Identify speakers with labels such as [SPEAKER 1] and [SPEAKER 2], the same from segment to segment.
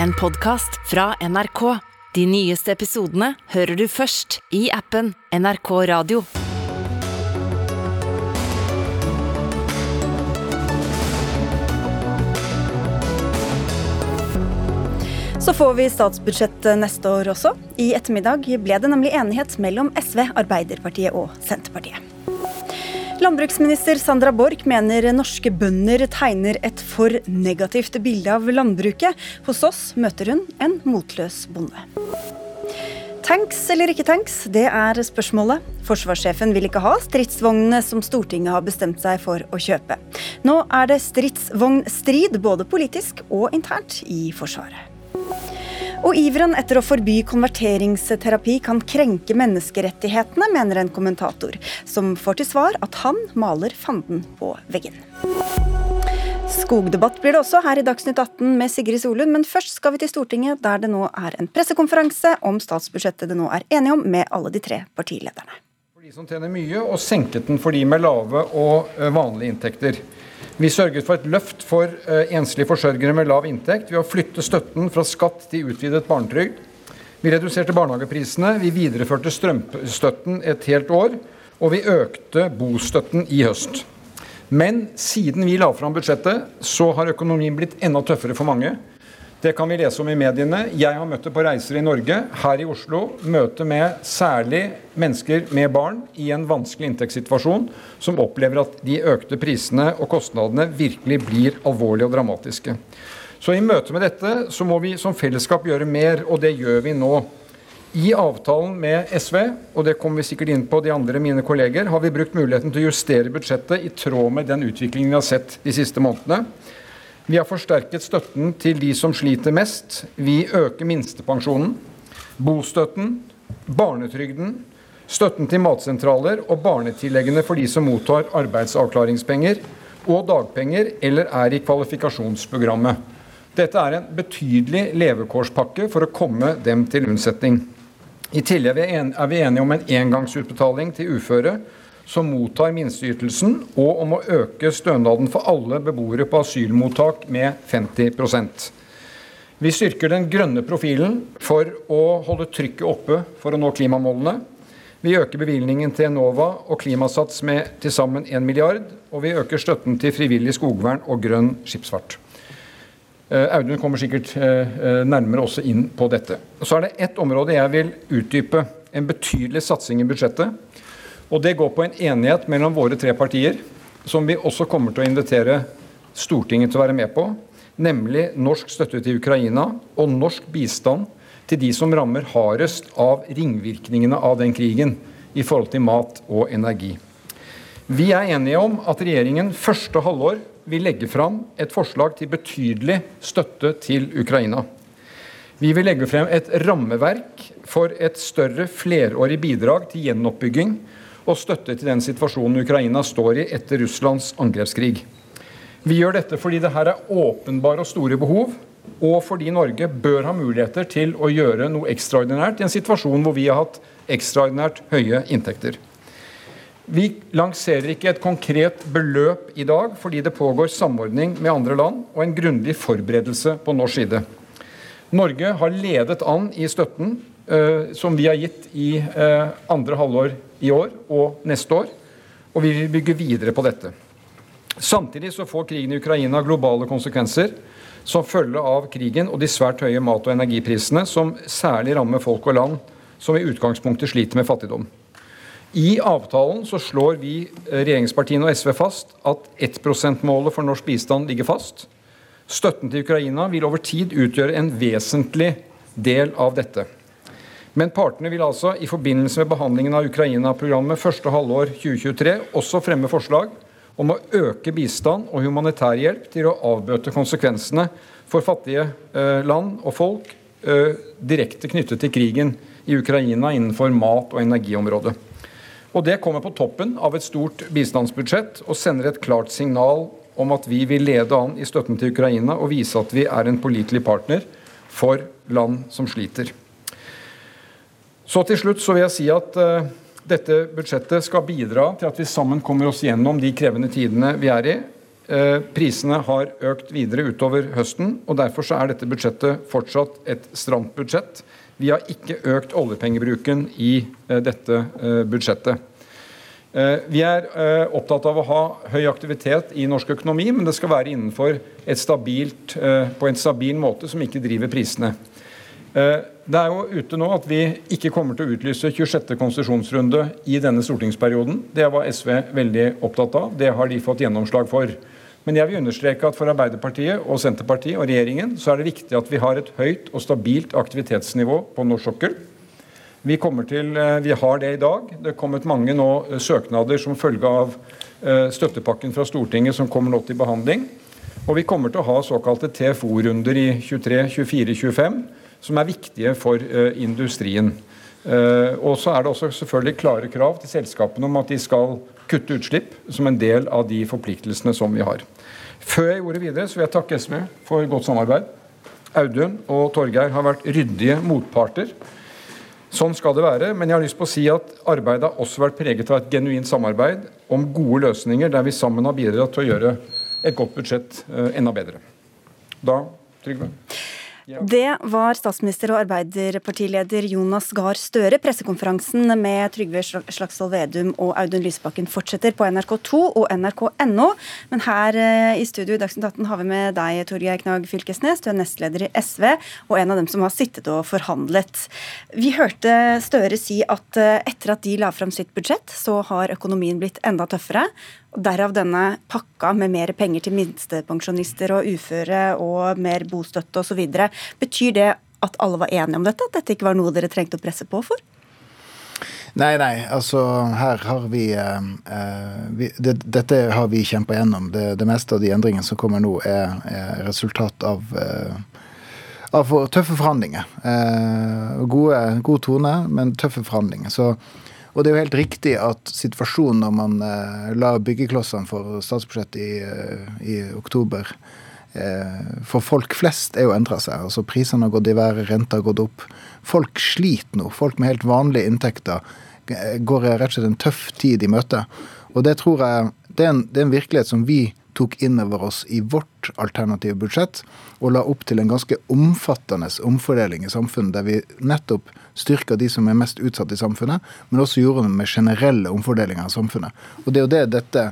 [SPEAKER 1] en podkast fra NRK. De nyeste episodene hører du først i appen NRK Radio.
[SPEAKER 2] Så får vi statsbudsjett neste år også. I ettermiddag ble det nemlig enighet mellom SV, Arbeiderpartiet og Senterpartiet. Landbruksminister Sandra Borch mener norske bønder tegner et for negativt bilde av landbruket. Hos oss møter hun en motløs bonde. Tanks eller ikke tanks, det er spørsmålet. Forsvarssjefen vil ikke ha stridsvognene som Stortinget har bestemt seg for å kjøpe. Nå er det stridsvognstrid både politisk og internt i Forsvaret. Og iveren etter å forby konverteringsterapi kan krenke menneskerettighetene, mener en kommentator, som får til svar at han maler fanden på veggen. Skogdebatt blir det også her i Dagsnytt 18 med Sigrid Solund, men først skal vi til Stortinget, der det nå er en pressekonferanse om statsbudsjettet det nå er enige om med alle de tre partilederne.
[SPEAKER 3] For de som tjener mye, og senket den for de med lave og vanlige inntekter. Vi sørget for et løft for uh, enslige forsørgere med lav inntekt ved å flytte støtten fra skatt til utvidet barnetrygd. Vi reduserte barnehageprisene, vi videreførte strømstøtten et helt år, og vi økte bostøtten i høst. Men siden vi la fram budsjettet, så har økonomien blitt enda tøffere for mange. Det kan vi lese om i mediene. Jeg har møtt det på reiser i Norge, her i Oslo. Møte med særlig mennesker med barn i en vanskelig inntektssituasjon, som opplever at de økte prisene og kostnadene virkelig blir alvorlige og dramatiske. Så i møte med dette så må vi som fellesskap gjøre mer, og det gjør vi nå. I avtalen med SV, og det kommer vi sikkert inn på de andre mine kolleger, har vi brukt muligheten til å justere budsjettet i tråd med den utviklingen vi har sett de siste månedene. Vi har forsterket støtten til de som sliter mest. Vi øker minstepensjonen, bostøtten, barnetrygden, støtten til matsentraler og barnetilleggene for de som mottar arbeidsavklaringspenger og dagpenger eller er i kvalifikasjonsprogrammet. Dette er en betydelig levekårspakke for å komme dem til unnsetning. I tillegg er vi enige om en engangsutbetaling til uføre som mottar minsteytelsen, og om å øke stønaden for alle beboere på asylmottak med 50% Vi styrker den grønne profilen for å holde trykket oppe for å nå klimamålene. Vi øker bevilgningen til Enova og Klimasats med til sammen 1 milliard, og vi øker støtten til frivillig skogvern og grønn skipsfart. Eh, Audun kommer sikkert eh, eh, nærmere også inn på dette. Så er det ett område jeg vil utdype. En betydelig satsing i budsjettet. Og Det går på en enighet mellom våre tre partier, som vi også kommer til å invitere Stortinget til å være med på. Nemlig norsk støtte til Ukraina og norsk bistand til de som rammer hardest av ringvirkningene av den krigen i forhold til mat og energi. Vi er enige om at regjeringen første halvår vil legge fram et forslag til betydelig støtte til Ukraina. Vi vil legge frem et rammeverk for et større flerårig bidrag til gjenoppbygging og støtte til den situasjonen Ukraina står i etter Russlands angrepskrig. Vi gjør dette fordi det her er åpenbare og store behov, og fordi Norge bør ha muligheter til å gjøre noe ekstraordinært i en situasjon hvor vi har hatt ekstraordinært høye inntekter. Vi lanserer ikke et konkret beløp i dag, fordi det pågår samordning med andre land og en grundig forberedelse på norsk side. Norge har ledet an i støtten uh, som vi har gitt i uh, andre halvår i år og neste år, og vi vil bygge videre på dette. Samtidig så får krigen i Ukraina globale konsekvenser som følge av krigen og de svært høye mat- og energiprisene, som særlig rammer folk og land som i utgangspunktet sliter med fattigdom. I avtalen så slår vi eh, regjeringspartiene og SV fast at 1 %-målet for norsk bistand ligger fast. Støtten til Ukraina vil over tid utgjøre en vesentlig del av dette. Men partene vil altså i forbindelse med behandlingen av Ukraina-programmet første halvår 2023 også fremme forslag om å øke bistand og humanitær hjelp til å avbøte konsekvensene for fattige eh, land og folk eh, direkte knyttet til krigen i Ukraina innenfor mat- og energiområdet. Og Det kommer på toppen av et stort bistandsbudsjett og sender et klart signal om at vi vil lede an i støtten til Ukraina og vise at vi er en pålitelig partner for land som sliter. Så til slutt så vil jeg si at uh, dette budsjettet skal bidra til at vi sammen kommer oss gjennom de krevende tidene vi er i. Prisene har økt videre utover høsten, og derfor så er dette budsjettet fortsatt et stramt budsjett. Vi har ikke økt oljepengebruken i dette budsjettet. Vi er opptatt av å ha høy aktivitet i norsk økonomi, men det skal være innenfor et stabilt, på en stabil måte som ikke driver prisene. Det er jo ute nå at vi ikke kommer til å utlyse 26. konsesjonsrunde i denne stortingsperioden. Det var SV veldig opptatt av. Det har de fått gjennomslag for. Men jeg vil understreke at for Arbeiderpartiet og Senterpartiet og regjeringen så er det viktig at vi har et høyt og stabilt aktivitetsnivå på norsk sokkel. Vi, til, eh, vi har det i dag. Det er kommet mange nå eh, søknader som følge av eh, støttepakken fra Stortinget som kommer nå til behandling. Og vi kommer til å ha såkalte TFO-runder i 23, 24, 25 som er viktige for uh, industrien. Uh, og så er det også selvfølgelig klare krav til selskapene om at de skal kutte utslipp som en del av de forpliktelsene som vi har. Før jeg gjorde videre, så vil jeg takke SV for godt samarbeid. Audun og Torgeir har vært ryddige motparter. Sånn skal det være, men jeg har lyst på å si at arbeidet har også vært preget av et genuint samarbeid om gode løsninger der vi sammen har bidratt til å gjøre et godt budsjett uh, enda bedre. Da, Trygve?
[SPEAKER 2] Det var statsminister og Arbeiderpartileder Jonas Gahr Støre. Pressekonferansen med Trygve Slagsvold Vedum og Audun Lysbakken fortsetter på NRK2 og nrk.no. Men her eh, i studio i Dagsnytt 18 har vi med deg, Torgeir Knag Fylkesnes. Du er nestleder i SV og en av dem som har sittet og forhandlet. Vi hørte Støre si at eh, etter at de la fram sitt budsjett, så har økonomien blitt enda tøffere. Derav denne pakka med mer penger til minstepensjonister og uføre og mer bostøtte osv. Betyr det at alle var enige om dette, at dette ikke var noe dere trengte å presse på for?
[SPEAKER 4] Nei, nei. Altså, her har vi, eh, eh vi det, Dette har vi kjempa gjennom. Det, det, meste av de endringene som kommer nå, er, er resultat av, eh, av tøffe forhandlinger. Eh, gode, god tone, men tøffe forhandlinger. Så og det er jo helt riktig at situasjonen når man eh, la byggeklossene for statsbudsjettet i, eh, i oktober eh, For folk flest er jo endra seg. altså Prisene har gått i været, renta har gått opp. Folk sliter nå. Folk med helt vanlige inntekter går rett og slett en tøff tid i møte. Og det tror jeg det er en, det er en virkelighet som vi tok inn over oss i vårt alternative budsjett, og la opp til en ganske omfattende omfordeling i samfunnet, der vi nettopp styrka de som er mest utsatt i samfunnet, men også gjorde det med generelle omfordelinger av samfunnet. Og det er jo det dette,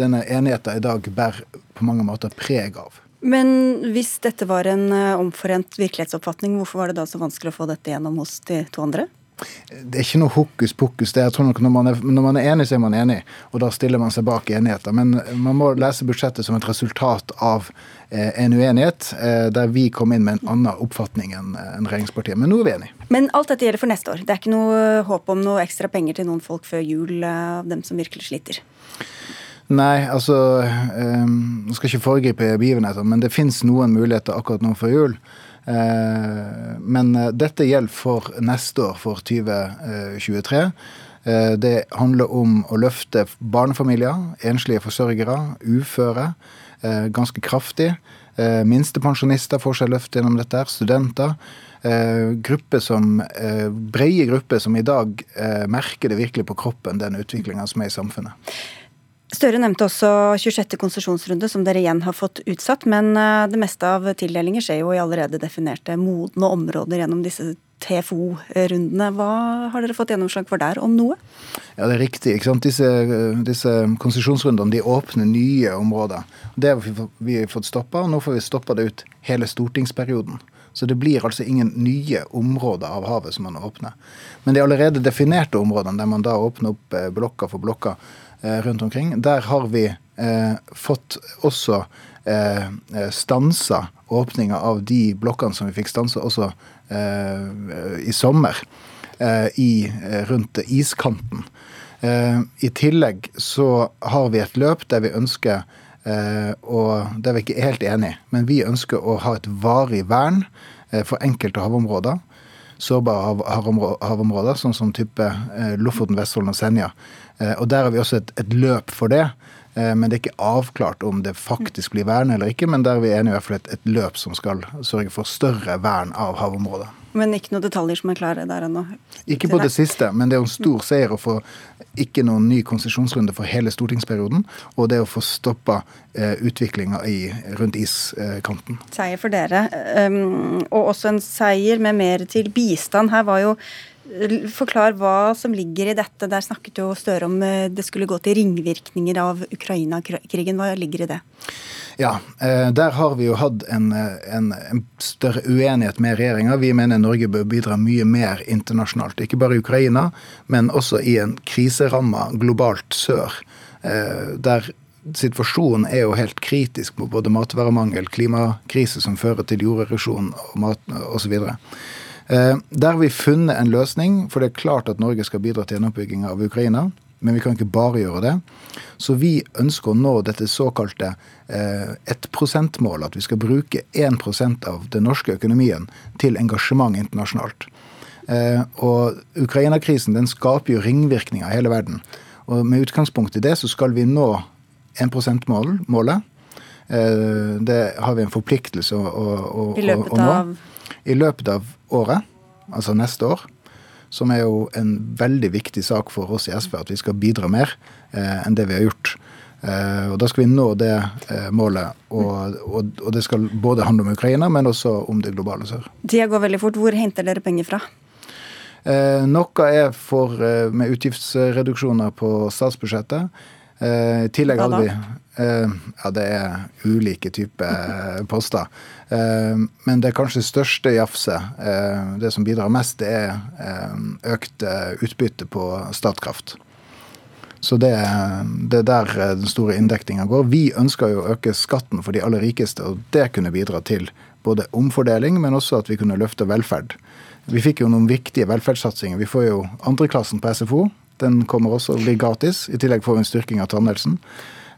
[SPEAKER 4] denne enigheten i dag bærer på mange måter preg av.
[SPEAKER 2] Men hvis dette var en eh, omforent virkelighetsoppfatning, hvorfor var det da så vanskelig å få dette gjennom hos de to andre?
[SPEAKER 4] Det er ikke noe hokus pokus. det jeg tror nok når man, er, når man er enig, så er man enig. Og da stiller man seg bak enigheten. Men man må lese budsjettet som et resultat av eh, en uenighet, eh, der vi kom inn med en annen oppfatning enn en regjeringspartiet. Men nå er vi enige.
[SPEAKER 2] Men alt dette gjelder for neste år. Det er ikke noe håp om noe ekstra penger til noen folk før jul, eh, av dem som virkelig sliter?
[SPEAKER 4] Nei, altså Jeg skal ikke foregripe begivenheter, men det fins noen muligheter akkurat nå før jul. Eh, men eh, dette gjelder for neste år, for 2023. Eh, det handler om å løfte barnefamilier, enslige forsørgere, uføre ganske kraftig. Minstepensjonister får seg løft gjennom dette. Studenter. Grupper som, breie grupper som i dag merker det virkelig på kroppen, den utviklinga som er i samfunnet.
[SPEAKER 2] Støre nevnte også 26. konsesjonsrunde, som dere igjen har fått utsatt. Men eh, det meste av tildelinger skjer jo i allerede definerte modne områder gjennom disse TFO-rundene. Hva har dere fått gjennomslag for der, om noe?
[SPEAKER 4] Ja, Det er riktig. ikke sant? Disse, disse konsesjonsrundene de åpner nye områder. Det har vi fått stoppa, og nå får vi stoppa det ut hele stortingsperioden. Så det blir altså ingen nye områder av havet som man åpner. Men de allerede definerte områdene, der man da åpner opp blokka blokker for blokker, Eh, rundt omkring. Der har vi eh, fått også eh, stansa åpninga av de blokkene som vi fikk stansa også eh, i sommer. Eh, i, eh, rundt iskanten. I tillegg så har vi et løp der vi ønsker og Der vi ikke er helt enige, men vi ønsker å ha et varig vern for enkelte havområder sårbare havområder, sånn som type Lofoten, Vesterålen og Senja. Eh, og Der har vi også et, et løp for det. Eh, men det er ikke avklart om det faktisk blir vern eller ikke. Men der er vi enige i hvert fall et, et løp som skal sørge for større vern av havområdet.
[SPEAKER 2] Men ikke noen detaljer som er klare der ennå?
[SPEAKER 4] Ikke på det siste, men det er en stor seier å få ikke noen ny konsesjonsrunde for hele stortingsperioden, og det å få stoppa eh, utviklinga rundt iskanten.
[SPEAKER 2] Seier for dere, um, og også en seier med mer til bistand. Her var jo Forklar hva som ligger i dette. Der snakket jo Støre om eh, det skulle gå til ringvirkninger av Ukraina-krigen. Hva ligger i det?
[SPEAKER 4] Ja, eh, der har vi jo hatt en, en, en større uenighet med regjeringa. Vi mener Norge bør bidra mye mer internasjonalt. Ikke bare i Ukraina, men også i en kriseramma globalt sør. Eh, der situasjonen er jo helt kritisk på både matvaremangel, klimakrise som fører til jorderesjon og mat osv. Eh, der har vi funnet en løsning, for det er klart at Norge skal bidra til gjenoppbygginga av Ukraina men vi kan ikke bare gjøre det. Så vi ønsker å nå dette såkalte eh, 1 %-målet. At vi skal bruke 1% av den norske økonomien til engasjement internasjonalt. Eh, og Ukraina-krisen den skaper jo ringvirkninger i hele verden. Og med utgangspunkt i det så skal vi nå 1 %-målet. Eh, det har vi en forpliktelse å, å, å,
[SPEAKER 2] I løpet av
[SPEAKER 4] I løpet av året, altså neste år som er jo en veldig viktig sak for oss i SV, at vi skal bidra mer eh, enn det vi har gjort. Eh, og Da skal vi nå det eh, målet, og, og, og, det skal både handle om Ukraina, men også om det globale sør.
[SPEAKER 2] Tida går veldig fort. Hvor henter dere penger fra?
[SPEAKER 4] Eh, noe er for, eh, med utgiftsreduksjoner på statsbudsjettet. Eh, I tillegg hadde vi eh, Ja, det er ulike typer eh, poster. Men det kanskje største jafset, det som bidrar mest, det er økt utbytte på Statkraft. Så det, det er der den store inndekninga går. Vi ønsker jo å øke skatten for de aller rikeste, og det kunne bidra til både omfordeling, men også at vi kunne løfte velferd. Vi fikk jo noen viktige velferdssatsinger. Vi får jo andreklassen på SFO. Den kommer også og blir gratis. I tillegg får vi en styrking av tannhelsen.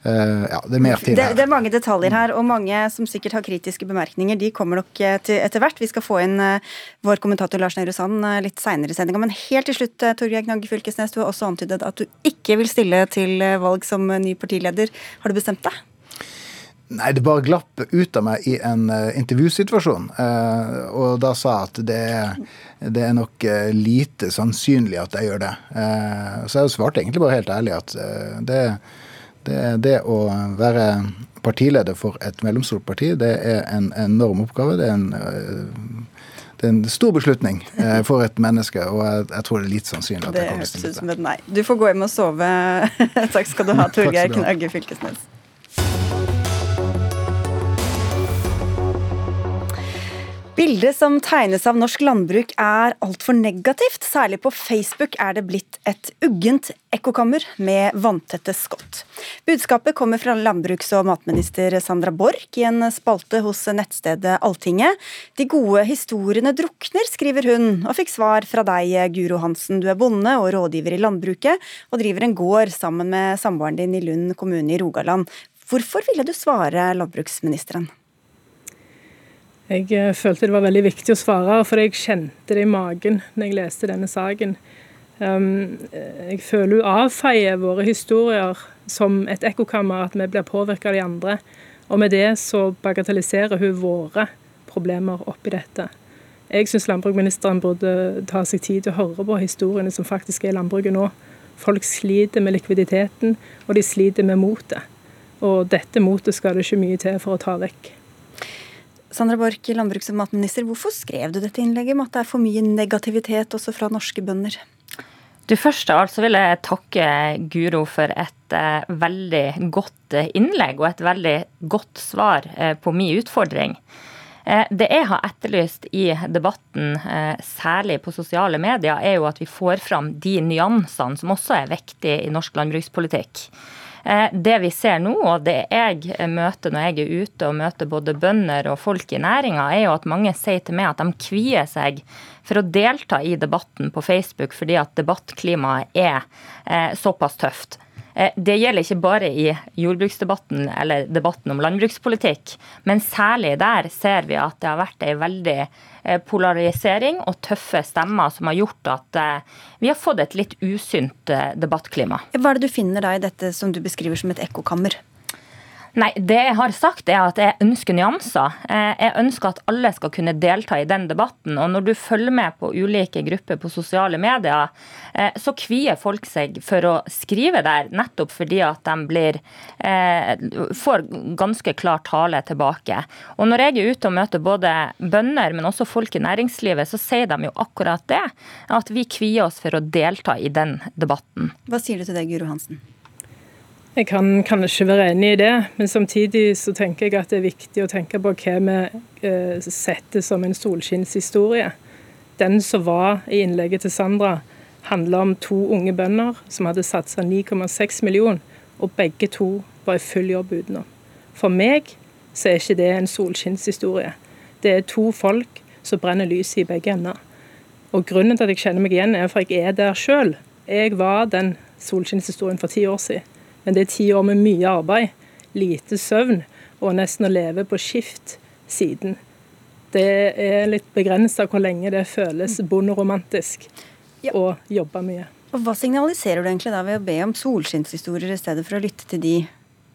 [SPEAKER 4] Uh, ja, det er
[SPEAKER 2] det, det, er mange detaljer her, og mange som sikkert har kritiske bemerkninger, de kommer nok eh, til etter hvert. Vi skal få inn uh, vår kommentator Lars Nehru Sand litt seinere i sendinga. Men helt til slutt, Torgeir Knagge Fylkesnes, du har også antydet at du ikke vil stille til valg som ny partileder. Har du bestemt deg?
[SPEAKER 4] Nei, det bare glapp ut av meg i en uh, intervjusituasjon. Uh, og da sa jeg at det er, det er nok uh, lite sannsynlig at jeg gjør det. så jeg svarte egentlig bare helt ærlig at det, det, det, å være partileder for et mellomstort parti, det er en enorm oppgave. Det er en, det er en stor beslutning for et menneske, og jeg, jeg, tror det er lite sannsynlig at
[SPEAKER 2] det
[SPEAKER 4] jeg kommer til å stille.
[SPEAKER 2] Nei. Du får gå hjem og sove. Takk skal du ha, Torgeir Knagge Fylkesnes. Bildet som tegnes av norsk landbruk er altfor negativt. Særlig på Facebook er det blitt et uggent ekkokammer med vanntette skott. Budskapet kommer fra landbruks- og matminister Sandra Borch i en spalte hos nettstedet Alltinget. De gode historiene drukner, skriver hun, og fikk svar fra deg, Guro Hansen. Du er bonde og rådgiver i landbruket, og driver en gård sammen med samboeren din i Lund kommune i Rogaland. Hvorfor ville du svare landbruksministeren?
[SPEAKER 5] Jeg eh, følte det var veldig viktig å svare, for jeg kjente det i magen når jeg leste denne saken. Um, jeg føler hun avfeier våre historier som et ekkokammer, at vi blir påvirka av de andre. Og med det så bagatelliserer hun våre problemer oppi dette. Jeg syns landbruksministeren burde ta seg tid til å høre på historiene som faktisk er i landbruket nå. Folk sliter med likviditeten, og de sliter med motet. Og dette motet skal det ikke mye til for å ta vekk.
[SPEAKER 2] Sandra Borch, landbruks- og matminister, hvorfor skrev du dette innlegget om at det er for mye negativitet også fra norske bønder?
[SPEAKER 6] Du Først av alt så vil jeg takke Guro for et eh, veldig godt eh, innlegg og et veldig godt svar eh, på min utfordring. Eh, det jeg har etterlyst i debatten, eh, særlig på sosiale medier, er jo at vi får fram de nyansene som også er viktige i norsk landbrukspolitikk. Eh, det vi ser nå, og det jeg møter når jeg er ute og møter både bønder og folk i næringa, er jo at mange sier til meg at de kvier seg for å delta i debatten på Facebook fordi at debattklimaet er eh, såpass tøft. Eh, det gjelder ikke bare i jordbruksdebatten eller debatten om landbrukspolitikk, men særlig der ser vi at det har vært ei veldig polarisering og tøffe stemmer som har gjort at eh, vi har fått et litt usynt debattklima.
[SPEAKER 2] Hva er det du finner da i dette som du beskriver som et ekkokammer?
[SPEAKER 6] Nei, det jeg har sagt er at jeg ønsker nyanser. Eh, jeg ønsker at alle skal kunne delta i den debatten. Og når du følger med på ulike grupper på sosiale medier, eh, så kvier folk seg for å skrive der, nettopp fordi at de blir, eh, får ganske klar tale tilbake. Og når jeg er ute og møter både bønder, men også folk i næringslivet, så sier de jo akkurat det. At vi kvier oss for å delta i den debatten.
[SPEAKER 2] Hva sier du til det, Guro Hansen?
[SPEAKER 5] Jeg kan kanskje være enig i det, men samtidig så tenker jeg at det er viktig å tenke på hva vi eh, setter som en solskinnshistorie. Den som var i innlegget til Sandra, handla om to unge bønder som hadde satsa 9,6 millioner, og begge to var i full jobb utenom. For meg så er ikke det en solskinnshistorie. Det er to folk som brenner lyset i begge ender. Og Grunnen til at jeg kjenner meg igjen, er for jeg er der sjøl. Jeg var den solskinnshistorien for ti år siden. Men det er ti år med mye arbeid, lite søvn og nesten å leve på skift siden. Det er litt begrensa hvor lenge det føles bonderomantisk ja. å jobbe mye.
[SPEAKER 2] Og Hva signaliserer du egentlig da ved å be om solskinnshistorier i stedet for å lytte til de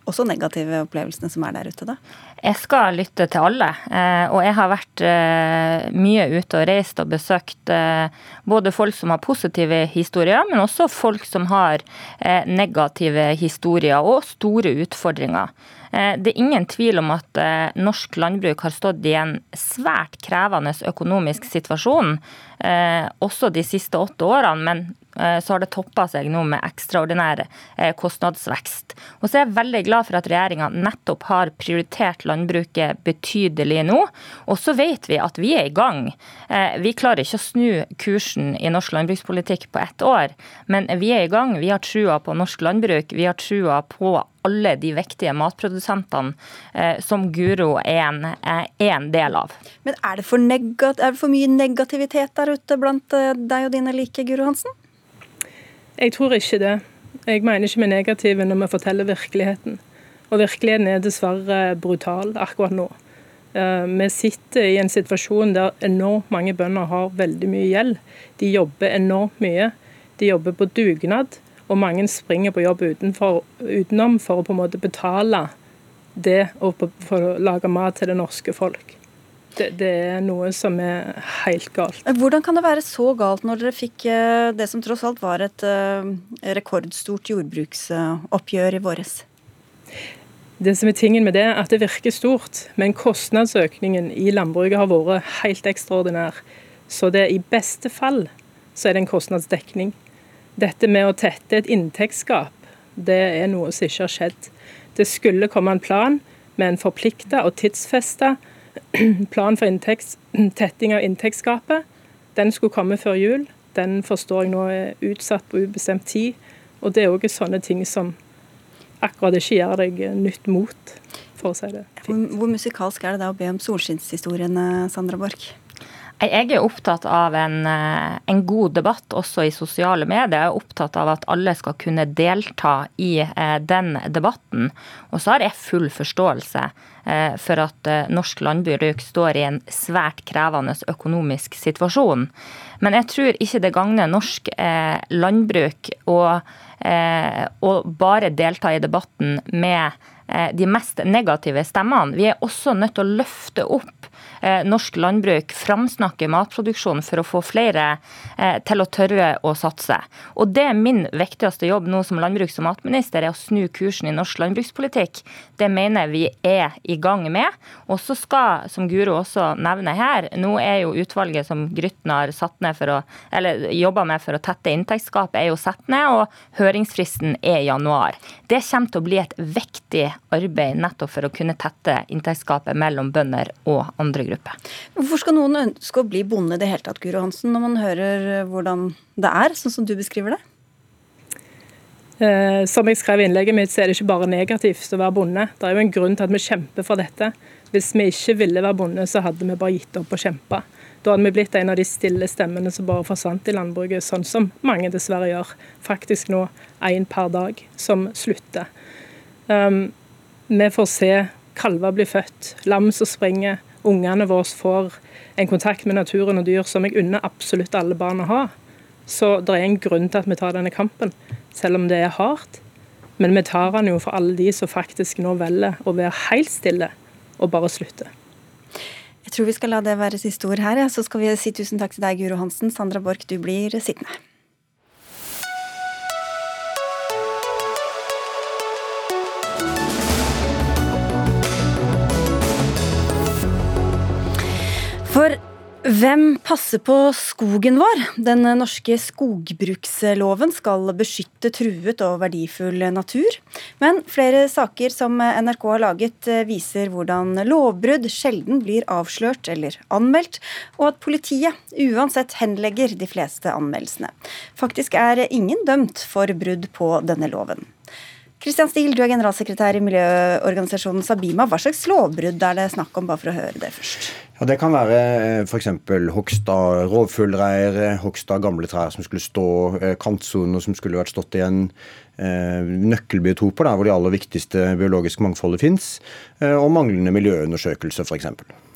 [SPEAKER 2] også negative opplevelsene som er der ute, da?
[SPEAKER 6] Jeg skal lytte til alle. Eh, og jeg har vært eh, mye ute og reist og besøkt eh, både folk som har positive historier, men også folk som har negative historier og store utfordringer. Det er ingen tvil om at norsk landbruk har stått i en svært krevende økonomisk situasjon, også de siste åtte årene. men så har det toppa seg nå med ekstraordinær eh, kostnadsvekst. Og så er jeg veldig glad for at regjeringa nettopp har prioritert landbruket betydelig nå. Og så vet vi at vi er i gang. Eh, vi klarer ikke å snu kursen i norsk landbrukspolitikk på ett år, men vi er i gang. Vi har trua på norsk landbruk. Vi har trua på alle de viktige matprodusentene som Guro er en, er en, del av.
[SPEAKER 2] Men er det, er det for mye negativitet der ute blant deg og dine like, Guro Hansen?
[SPEAKER 5] Jeg tror ikke det. Jeg mener ikke vi er negative når vi forteller virkeligheten. Og virkeligheten er dessverre brutal akkurat nå. Eh, vi sitter i en situasjon der enormt mange bønder har veldig mye gjeld. De jobber enormt mye. De jobber på dugnad, og mange springer på jobb utenfor, utenom for å på en måte betale det og å lage mat til det norske folk. Det, det, er noe som er helt galt.
[SPEAKER 2] Hvordan kan det være så galt når dere fikk eh, det som tross alt var et eh, rekordstort jordbruksoppgjør i våres?
[SPEAKER 5] Det som er tingen med det, er at det virker stort, men kostnadsøkningen i landbruket har vært helt ekstraordinær. Så det i beste fall så er det en kostnadsdekning. Dette med å tette et inntektsgap, det er noe som ikke har skjedd. Det skulle komme en plan med en forplikta og tidsfesta plan for inntekts, tetting av inntektsgapet. Den skulle komme før jul. Den forstår jeg nå er utsatt på ubestemt tid. Og det er òg sånne ting som akkurat ikke gjør deg nytt mot, for å si det.
[SPEAKER 2] Hvor, hvor musikalsk er det da å be om solskinnshistoriene, Sandra Borch?
[SPEAKER 6] Jeg er opptatt av en, eh, en, god debatt også i sosiale medier. Jeg er opptatt av at alle skal kunne delta i eh, den debatten. Og så har jeg full forståelse eh, for at norsk landbruk står i en svært krevende økonomisk situasjon. Men jeg tror ikke det gagner norsk landbruk å, å bare delta i debatten med de mest negative stemmene. Vi er også nødt til å løfte opp Eh, norsk landbruk framsnakker matproduksjon for å få flere eh, til å tørre å satse. Og det er min viktigste jobb nå som landbruks- og matminister, er å snu kursen i norsk landbrukspolitikk. Det mener vi er i gang med. Og så skal, som Guro også nevner her, nå er jo utvalget som Grytten har satt ned for å, eller jobba med for å tette inntektsgapet, er jo satt ned, og høringsfristen er januar. Det kommer til å bli et viktig arbeid nettopp for å kunne tette inntektsgapet mellom bønder og andre gruppe.
[SPEAKER 2] Hvorfor skal noen ønske å bli bonde i det hele tatt, Guro Hansen, når man hører eh, hvordan det er, sånn som du beskriver det?
[SPEAKER 5] Eh, som jeg skrev i innlegget mitt, så er det ikke bare negativt å være bonde. Det er jo en grunn til at vi kjemper for dette. Hvis vi ikke ville være bonde, så hadde vi bare gitt opp å kjempe. Da hadde vi blitt en av de stille stemmene som bare forsvant i landbruket, sånn som mange dessverre gjør. Faktisk nå én per dag som slutter. Um, vi får se kalver bli født, lam som springer, ungene våre får en kontakt med naturen og dyr som jeg unner absolutt alle barn å ha. Så det er en grunn til at vi tar denne kampen, selv om det er hardt. Men vi tar den jo for alle de som faktisk nå velger å være helt stille og bare slutte.
[SPEAKER 2] Jeg tror vi skal la det være siste ord her. Så skal vi si tusen takk til deg, Guro Hansen. Sandra Borch, du blir sittende. For hvem passer på skogen vår? Den norske skogbruksloven skal beskytte truet og verdifull natur. Men flere saker som NRK har laget viser hvordan lovbrudd sjelden blir avslørt eller anmeldt, og at politiet uansett henlegger de fleste anmeldelsene. Faktisk er ingen dømt for brudd på denne loven. Kristian Stil, du er generalsekretær i miljøorganisasjonen Sabima. Hva slags lovbrudd er det snakk om, bare for å høre det først?
[SPEAKER 7] Ja, Det kan være f.eks. hogst av rovfuglreir, hogst av gamle trær som skulle stå, kantsoner som skulle vært stått igjen, nøkkelbiotoper der hvor de aller viktigste biologiske mangfoldet fins, og manglende miljøundersøkelser f.eks.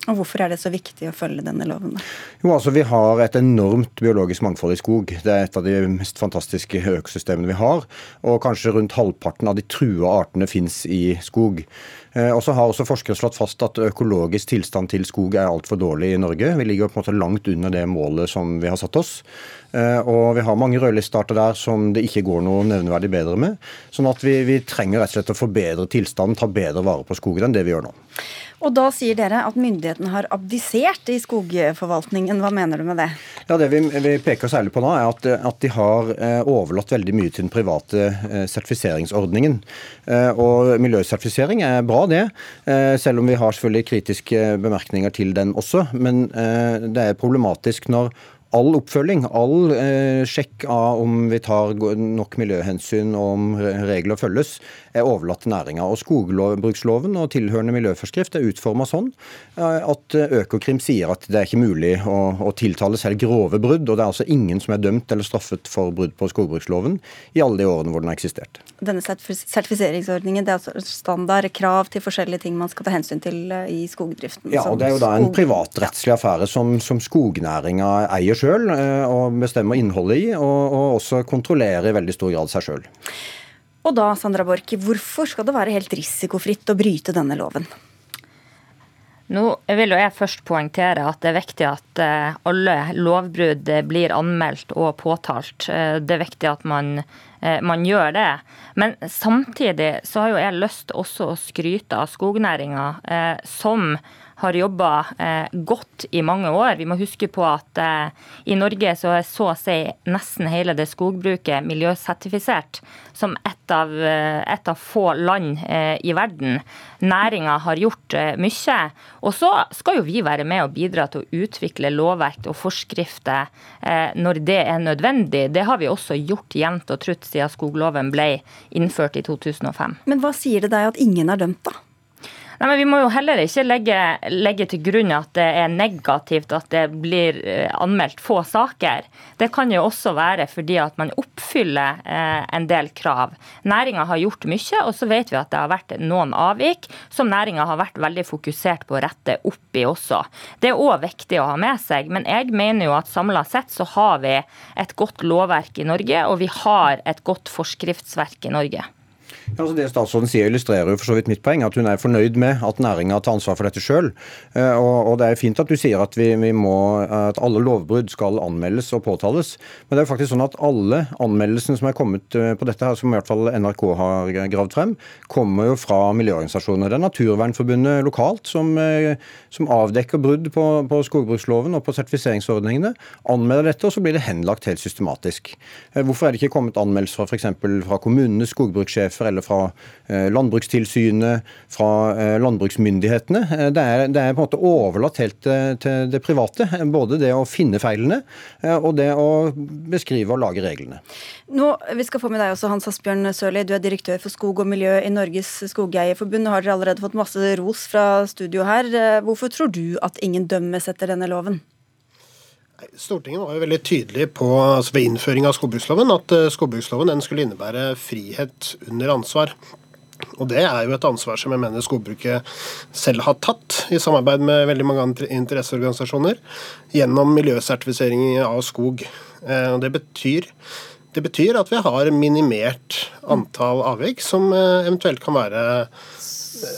[SPEAKER 2] Og Hvorfor er det så viktig å følge denne loven?
[SPEAKER 7] Jo, altså Vi har et enormt biologisk mangfold i skog. Det er et av de mest fantastiske økosystemene vi har. Og kanskje rundt halvparten av de trua artene fins i skog. Og så har også Forskere slått fast at økologisk tilstand til skog er altfor dårlig i Norge. Vi ligger på en måte langt under det målet som vi har satt oss. Og vi har mange rødlistarter der som det ikke går noe nevneverdig bedre med. Sånn at vi, vi trenger rett og slett å forbedre tilstanden, ta bedre vare på skogen enn det vi gjør nå.
[SPEAKER 2] Og da sier dere at myndighetene har abdisert i skogforvaltningen. Hva mener du med det?
[SPEAKER 7] Ja, Det vi, vi peker særlig på nå, er at, at, de har overlatt veldig mye til den private sertifiseringsordningen. Og miljøsertifisering er bra, det. Selv om vi har selvfølgelig kritiske bemerkninger til den også. Men det er problematisk når all oppfølging, all eh, sjekk av om vi tar nok miljøhensyn og om regler følges, er overlatt til næringa. Og Skogbruksloven og tilhørende miljøforskrift er utforma sånn at Økokrim sier at det er ikke mulig å, å, tiltale selv grove brudd. Og det er altså ingen som er dømt eller straffet for brudd på skogbruksloven i alle de årene hvor den har eksistert.
[SPEAKER 2] Denne sertifiseringsordningen det er altså standard krav til forskjellige ting man skal ta hensyn til i skogdriften?
[SPEAKER 7] Ja, og det er jo da en privatrettslig affære som, som skognæringa eier sjøl og bestemmer innholdet i, og, og også kontrollerer i veldig stor grad seg sjøl.
[SPEAKER 2] Og da, Sandra Borch, hvorfor skal det være helt risikofritt å bryte denne loven?
[SPEAKER 6] Nå vil jeg først poengtere at det er viktig at alle lovbrudd blir anmeldt og påtalt. Det er viktig at man, man gjør det. Men samtidig så har jo jeg lyst også å skryte av skognæringa, som har jobba eh, godt i mange år. Vi må huske på at eh, i Norge så er så å si nesten hele det skogbruket miljøsertifisert som et av, et av få land eh, i verden. Næringa har gjort mye. Og så skal jo vi være med og bidra til å utvikle lovverk og forskrifter når det er nødvendig. Det har vi også gjort jevnt og trutt siden skogloven ble innført i 2005.
[SPEAKER 2] Men hva sier det deg at ingen er dømt, da?
[SPEAKER 6] Nei, men Vi må jo heller ikke legge, legge, til grunn at det er negativt at det blir anmeldt få saker. Det kan jo også være fordi at man oppfyller eh, en del krav. Næringa har gjort mye, og så vet vi at det har vært noen avvik som næringa har vært veldig fokusert på å rette opp i også. Det er òg viktig å ha med seg, men jeg mener jo at samla sett så har vi et godt lovverk i Norge, og vi har et godt forskriftsverk i Norge.
[SPEAKER 7] Ja, altså det statsråden sier illustrerer jo for så vidt mitt poeng, at hun er fornøyd med at næringa tar ansvar for dette sjøl. Og, og, det er fint at du sier at, vi, vi må, at alle lovbrudd skal anmeldes og påtales. Men det er jo faktisk sånn at alle anmeldelsene som er kommet på dette, her, som i hvert fall NRK har gravd frem, kommer jo fra miljøorganisasjoner. Det er Naturvernforbundet lokalt som, som avdekker brudd på, på, skogbruksloven og på sertifiseringsordningene. Anmelder dette, og så blir det henlagt helt systematisk. Hvorfor er det ikke kommet anmeldelser f.eks. fra kommunenes skogbrukssjefer eller fra Landbrukstilsynet, fra landbruksmyndighetene. Det er, det er, på en måte overlatt helt til det private. Både det å finne feilene og det å beskrive og lage reglene.
[SPEAKER 2] Nå, Vi skal få med deg også, Hans Asbjørn Sørli. Du er direktør for skog og miljø i Norges Skogeierforbund. Nå har dere allerede fått masse ros fra studio her. Hvorfor tror du at ingen dømmes etter denne loven?
[SPEAKER 8] Stortinget var jo veldig tydelig på altså ved innføring av skogbruksloven at skogbruksloven skulle innebære frihet under ansvar. Og Det er jo et ansvar som jeg mener skogbruket selv har tatt, i samarbeid med veldig mange interesseorganisasjoner, gjennom miljøsertifisering av skog. Og Det betyr Det betyr at vi har minimert antall avvik som eh, eventuelt kan være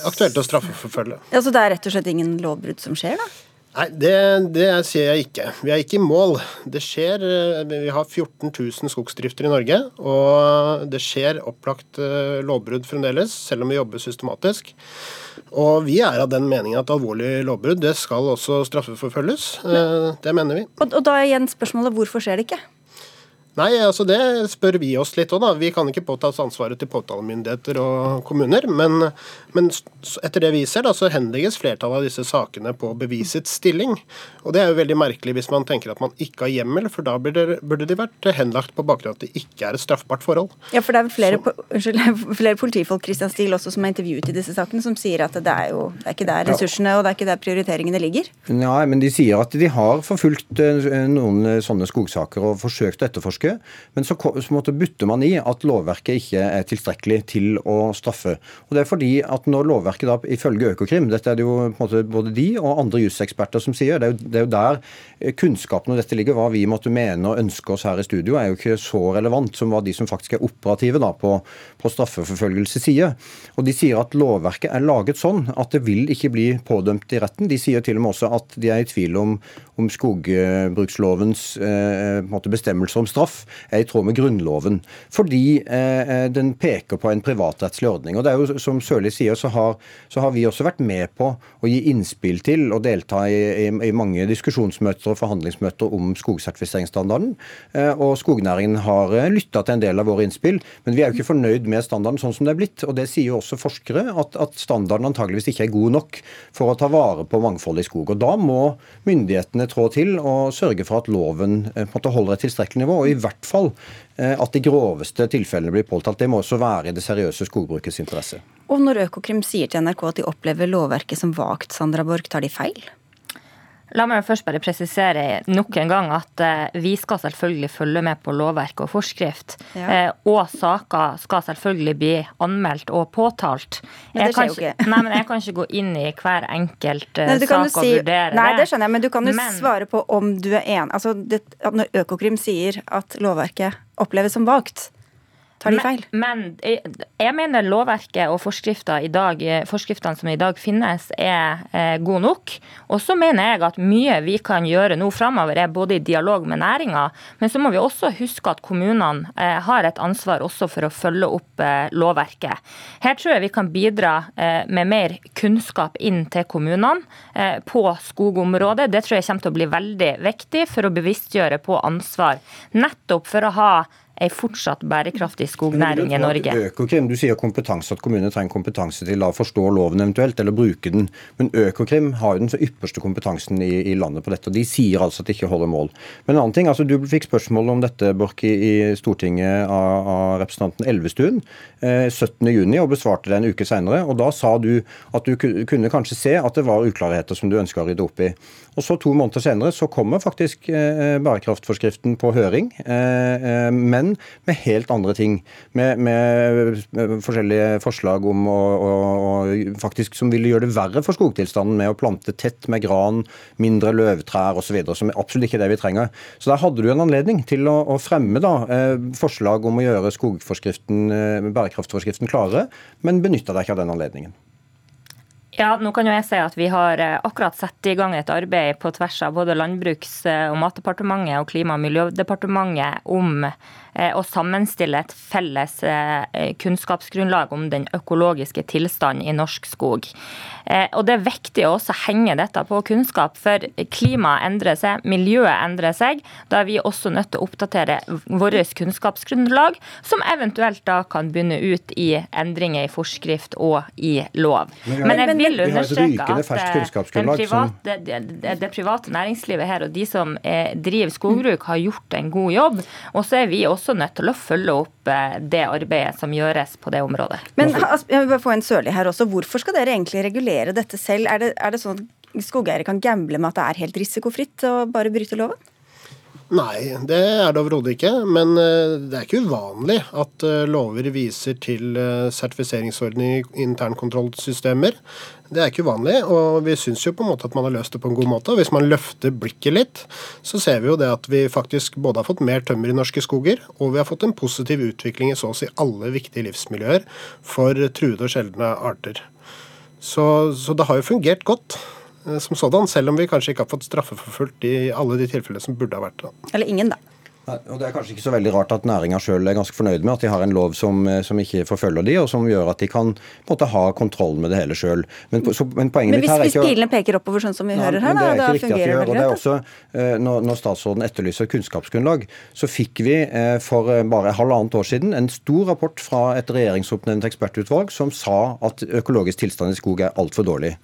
[SPEAKER 8] aktuelt å straffeforfølge.
[SPEAKER 2] Ja, så det er rett og slett ingen lovbrudd som skjer, da?
[SPEAKER 8] Nei, det, det sier jeg ikke. Vi er ikke i mål. Det skjer eh, Vi har 14 000 skogsdrifter i Norge, og det skjer opplagt eh, lovbrudd fremdeles, selv om vi jobber systematisk. Og vi er av den meningen at alvorlig lovbrudd det skal også straffeforfølges. Men, det mener vi.
[SPEAKER 2] Og, og da er igjen spørsmålet hvorfor skjer det ikke?
[SPEAKER 8] Nei, altså det spør vi oss litt òg, da. Vi kan ikke påta oss ansvaret til påtalemyndigheter og kommuner. Men, men, etter det vi ser, da, så henlegges flertallet av disse sakene på bevisets stilling. Og det er jo veldig merkelig hvis man tenker at man ikke har hjemmel, for da burde, burde de vært henlagt på bakgrunn av at det ikke er et straffbart forhold.
[SPEAKER 2] Ja, for det er vel flere, unnskyld, flere politifolk Christian Stil, også, som er intervjuet i disse sakene, som sier at det er jo det er ikke der ressursene og det er ikke der prioriteringene ligger?
[SPEAKER 7] Nei, men de sier at de har forfulgt eh, noen sånne skogsaker og forsøkt å etterforske ønske, men så, så butter man i at lovverket ikke er tilstrekkelig til å straffe. Og Det er fordi at når lovverket da, ifølge Økokrim, dette er det jo på en måte både de og andre juseksperter som sier, det er, jo, det er jo der eh, kunnskapen om dette ligger. Hva vi måtte mene og ønske oss her i studio, er jo ikke så relevant som hva de som faktisk er operative da, på, på straffeforfølgelse sier. Og De sier at lovverket er laget sånn at det vil ikke bli pådømt i retten. De sier til og med også at de er i tvil om, om skogbrukslovens eh, bestemmelser om straff er i tråd med Grunnloven. Fordi eh, den peker på en privatrettslig ordning. Og det er jo, Som Sørli sier, så har, så har, vi også vært med på å gi innspill til og delta i, i, i mange diskusjonsmøter og forhandlingsmøter om skogsertifiseringsstandarden. Eh, og skognæringen har eh, lytta til en del av våre innspill, men vi er jo ikke fornøyd med standarden sånn som det er blitt. Og det sier jo også forskere, at, at standarden antageligvis ikke er god nok for å ta vare på mangfoldet i skog. Og Da må myndighetene trå til og sørge for at loven eh, måte holder et tilstrekkelig nivå. og i hvert fall eh, at de groveste tilfellene blir påtalt. Det må også være i det seriøse skogbrukets interesse.
[SPEAKER 2] Og når Økokrim sier til NRK at de opplever lovverket som vagt, Sandra Borch, tar de feil?
[SPEAKER 6] La meg først bare presisere nok en gang at eh, vi skal selvfølgelig følge med på lovverk og forskrift. Ja. Eh, og saker skal selvfølgelig bli anmeldt og påtalt.
[SPEAKER 2] Men det skjer jo ikke.
[SPEAKER 6] Nei, men jeg kan ikke gå inn i hver enkelt nei, sak og si, vurdere
[SPEAKER 2] nei, det. skjønner jeg, men du kan jo men, svare på om du er enig. Altså, det, når Økokrim sier at lovverket oppleves som vagt, Tar de feil?
[SPEAKER 6] Men, men jeg mener lovverket og forskriftene som i dag finnes, er eh, gode nok. Og så mener jeg at mye vi kan gjøre nå framover, er både i dialog med næringa, men så må vi også huske at kommunene eh, har et ansvar også for å følge opp eh, lovverket. Her tror jeg vi kan bidra med mer kunnskap inn til kommunene på skogområdet. Det tror jeg kommer til å bli veldig viktig for å bevisstgjøre på ansvar. Nettopp for å ha ei fortsatt bærekraftig skognæring i Norge.
[SPEAKER 7] Økokrim, Du sier kompetanse, at kommunene trenger kompetanse til å forstå loven eventuelt, eller bruke den. Men Økokrim har jo den ypperste kompetansen i, i, landet på dette, og de sier altså at det ikke holder mål. Men en annen ting, altså Du fikk spørsmål om dette Bork, i, Stortinget av, av representanten Elvestuen eh, 17.6 og besvarte det en uke senere. Og da sa du at du kunne kanskje se at det var uklarheter som du ønska å rydde opp i. Og så To måneder senere så kommer faktisk eh, bærekraftforskriften på høring. Eh, eh, men med helt andre ting. Med, med, med forskjellige forslag om å, å, å, faktisk som ville gjøre det verre for skogtilstanden med å plante tett med gran, mindre løvtrær osv., som er absolutt ikke det vi trenger. Så der hadde du en anledning til å, å fremme da, eh, forslag om å gjøre skogforskriften, eh, bærekraftforskriften klarere, men benytta deg ikke av den anledningen.
[SPEAKER 6] Ja, nå kan jo jeg si at Vi har eh, akkurat satt i gang et arbeid på tvers av både Landbruks- og matdepartementet og Klima- og miljødepartementet om og sammenstille et felles eh, kunnskapsgrunnlag om den økologiske tilstanden i norsk skog. Eh, og Det er viktig å også henge dette på kunnskap, for klimaet endrer seg, miljøet endrer seg. Da er vi også nødt til å oppdatere vårt kunnskapsgrunnlag, som eventuelt da kan bunne ut i endringer i forskrift og i lov. Men jeg vil understreke at private, det, det private næringslivet her og de som driver skogbruk, har gjort en god jobb. Og så er vi også også nødt til å følge opp eh, det arbeidet som gjøres på det området.
[SPEAKER 2] Men jeg vil bare få en sørlig her også. Hvorfor skal dere egentlig regulere dette selv? Er det, er det sånn at skogeiere kan gamble med at det er helt risikofritt å bare bryte loven?
[SPEAKER 8] Nei, det er det overhodet ikke. Men eh, det er ikke uvanlig at eh, lover viser til sertifiseringsordning sertifiseringsordninger i internkontrollsystemer. Det er ikke uvanlig, og vi syns jo på en måte at man har løst det på en god måte. Hvis man løfter blikket litt, så ser vi jo det at vi faktisk både har fått mer tømmer i norske skoger, og vi har fått en positiv utvikling i så å si alle viktige livsmiljøer for truede og sjeldne arter. Så, så det har jo fungert godt. Eh, som sådan, selv om vi kanskje ikke har fått straffeforfulgt i alle de tilfellene som burde ha vært det.
[SPEAKER 2] Eller ingen, da.
[SPEAKER 7] Og Det er kanskje ikke så veldig rart at næringa sjøl er ganske fornøyd med at de har en lov som, eh, som, ikke forfølger de, og som gjør at de kan måte, ha kontroll med det hele sjøl. Men,
[SPEAKER 2] men, men, hvis, hvis pilene peker oppover sånn som vi nei, hører her, da, da fungerer det veldig greit?
[SPEAKER 7] Også, når, når, statsråden etterlyser kunnskapsgrunnlag, så fikk vi eh, for bare halvannet år siden en stor rapport fra et regjeringsoppnevnt ekspertutvalg som sa at økologisk tilstand i skog er altfor dårlig.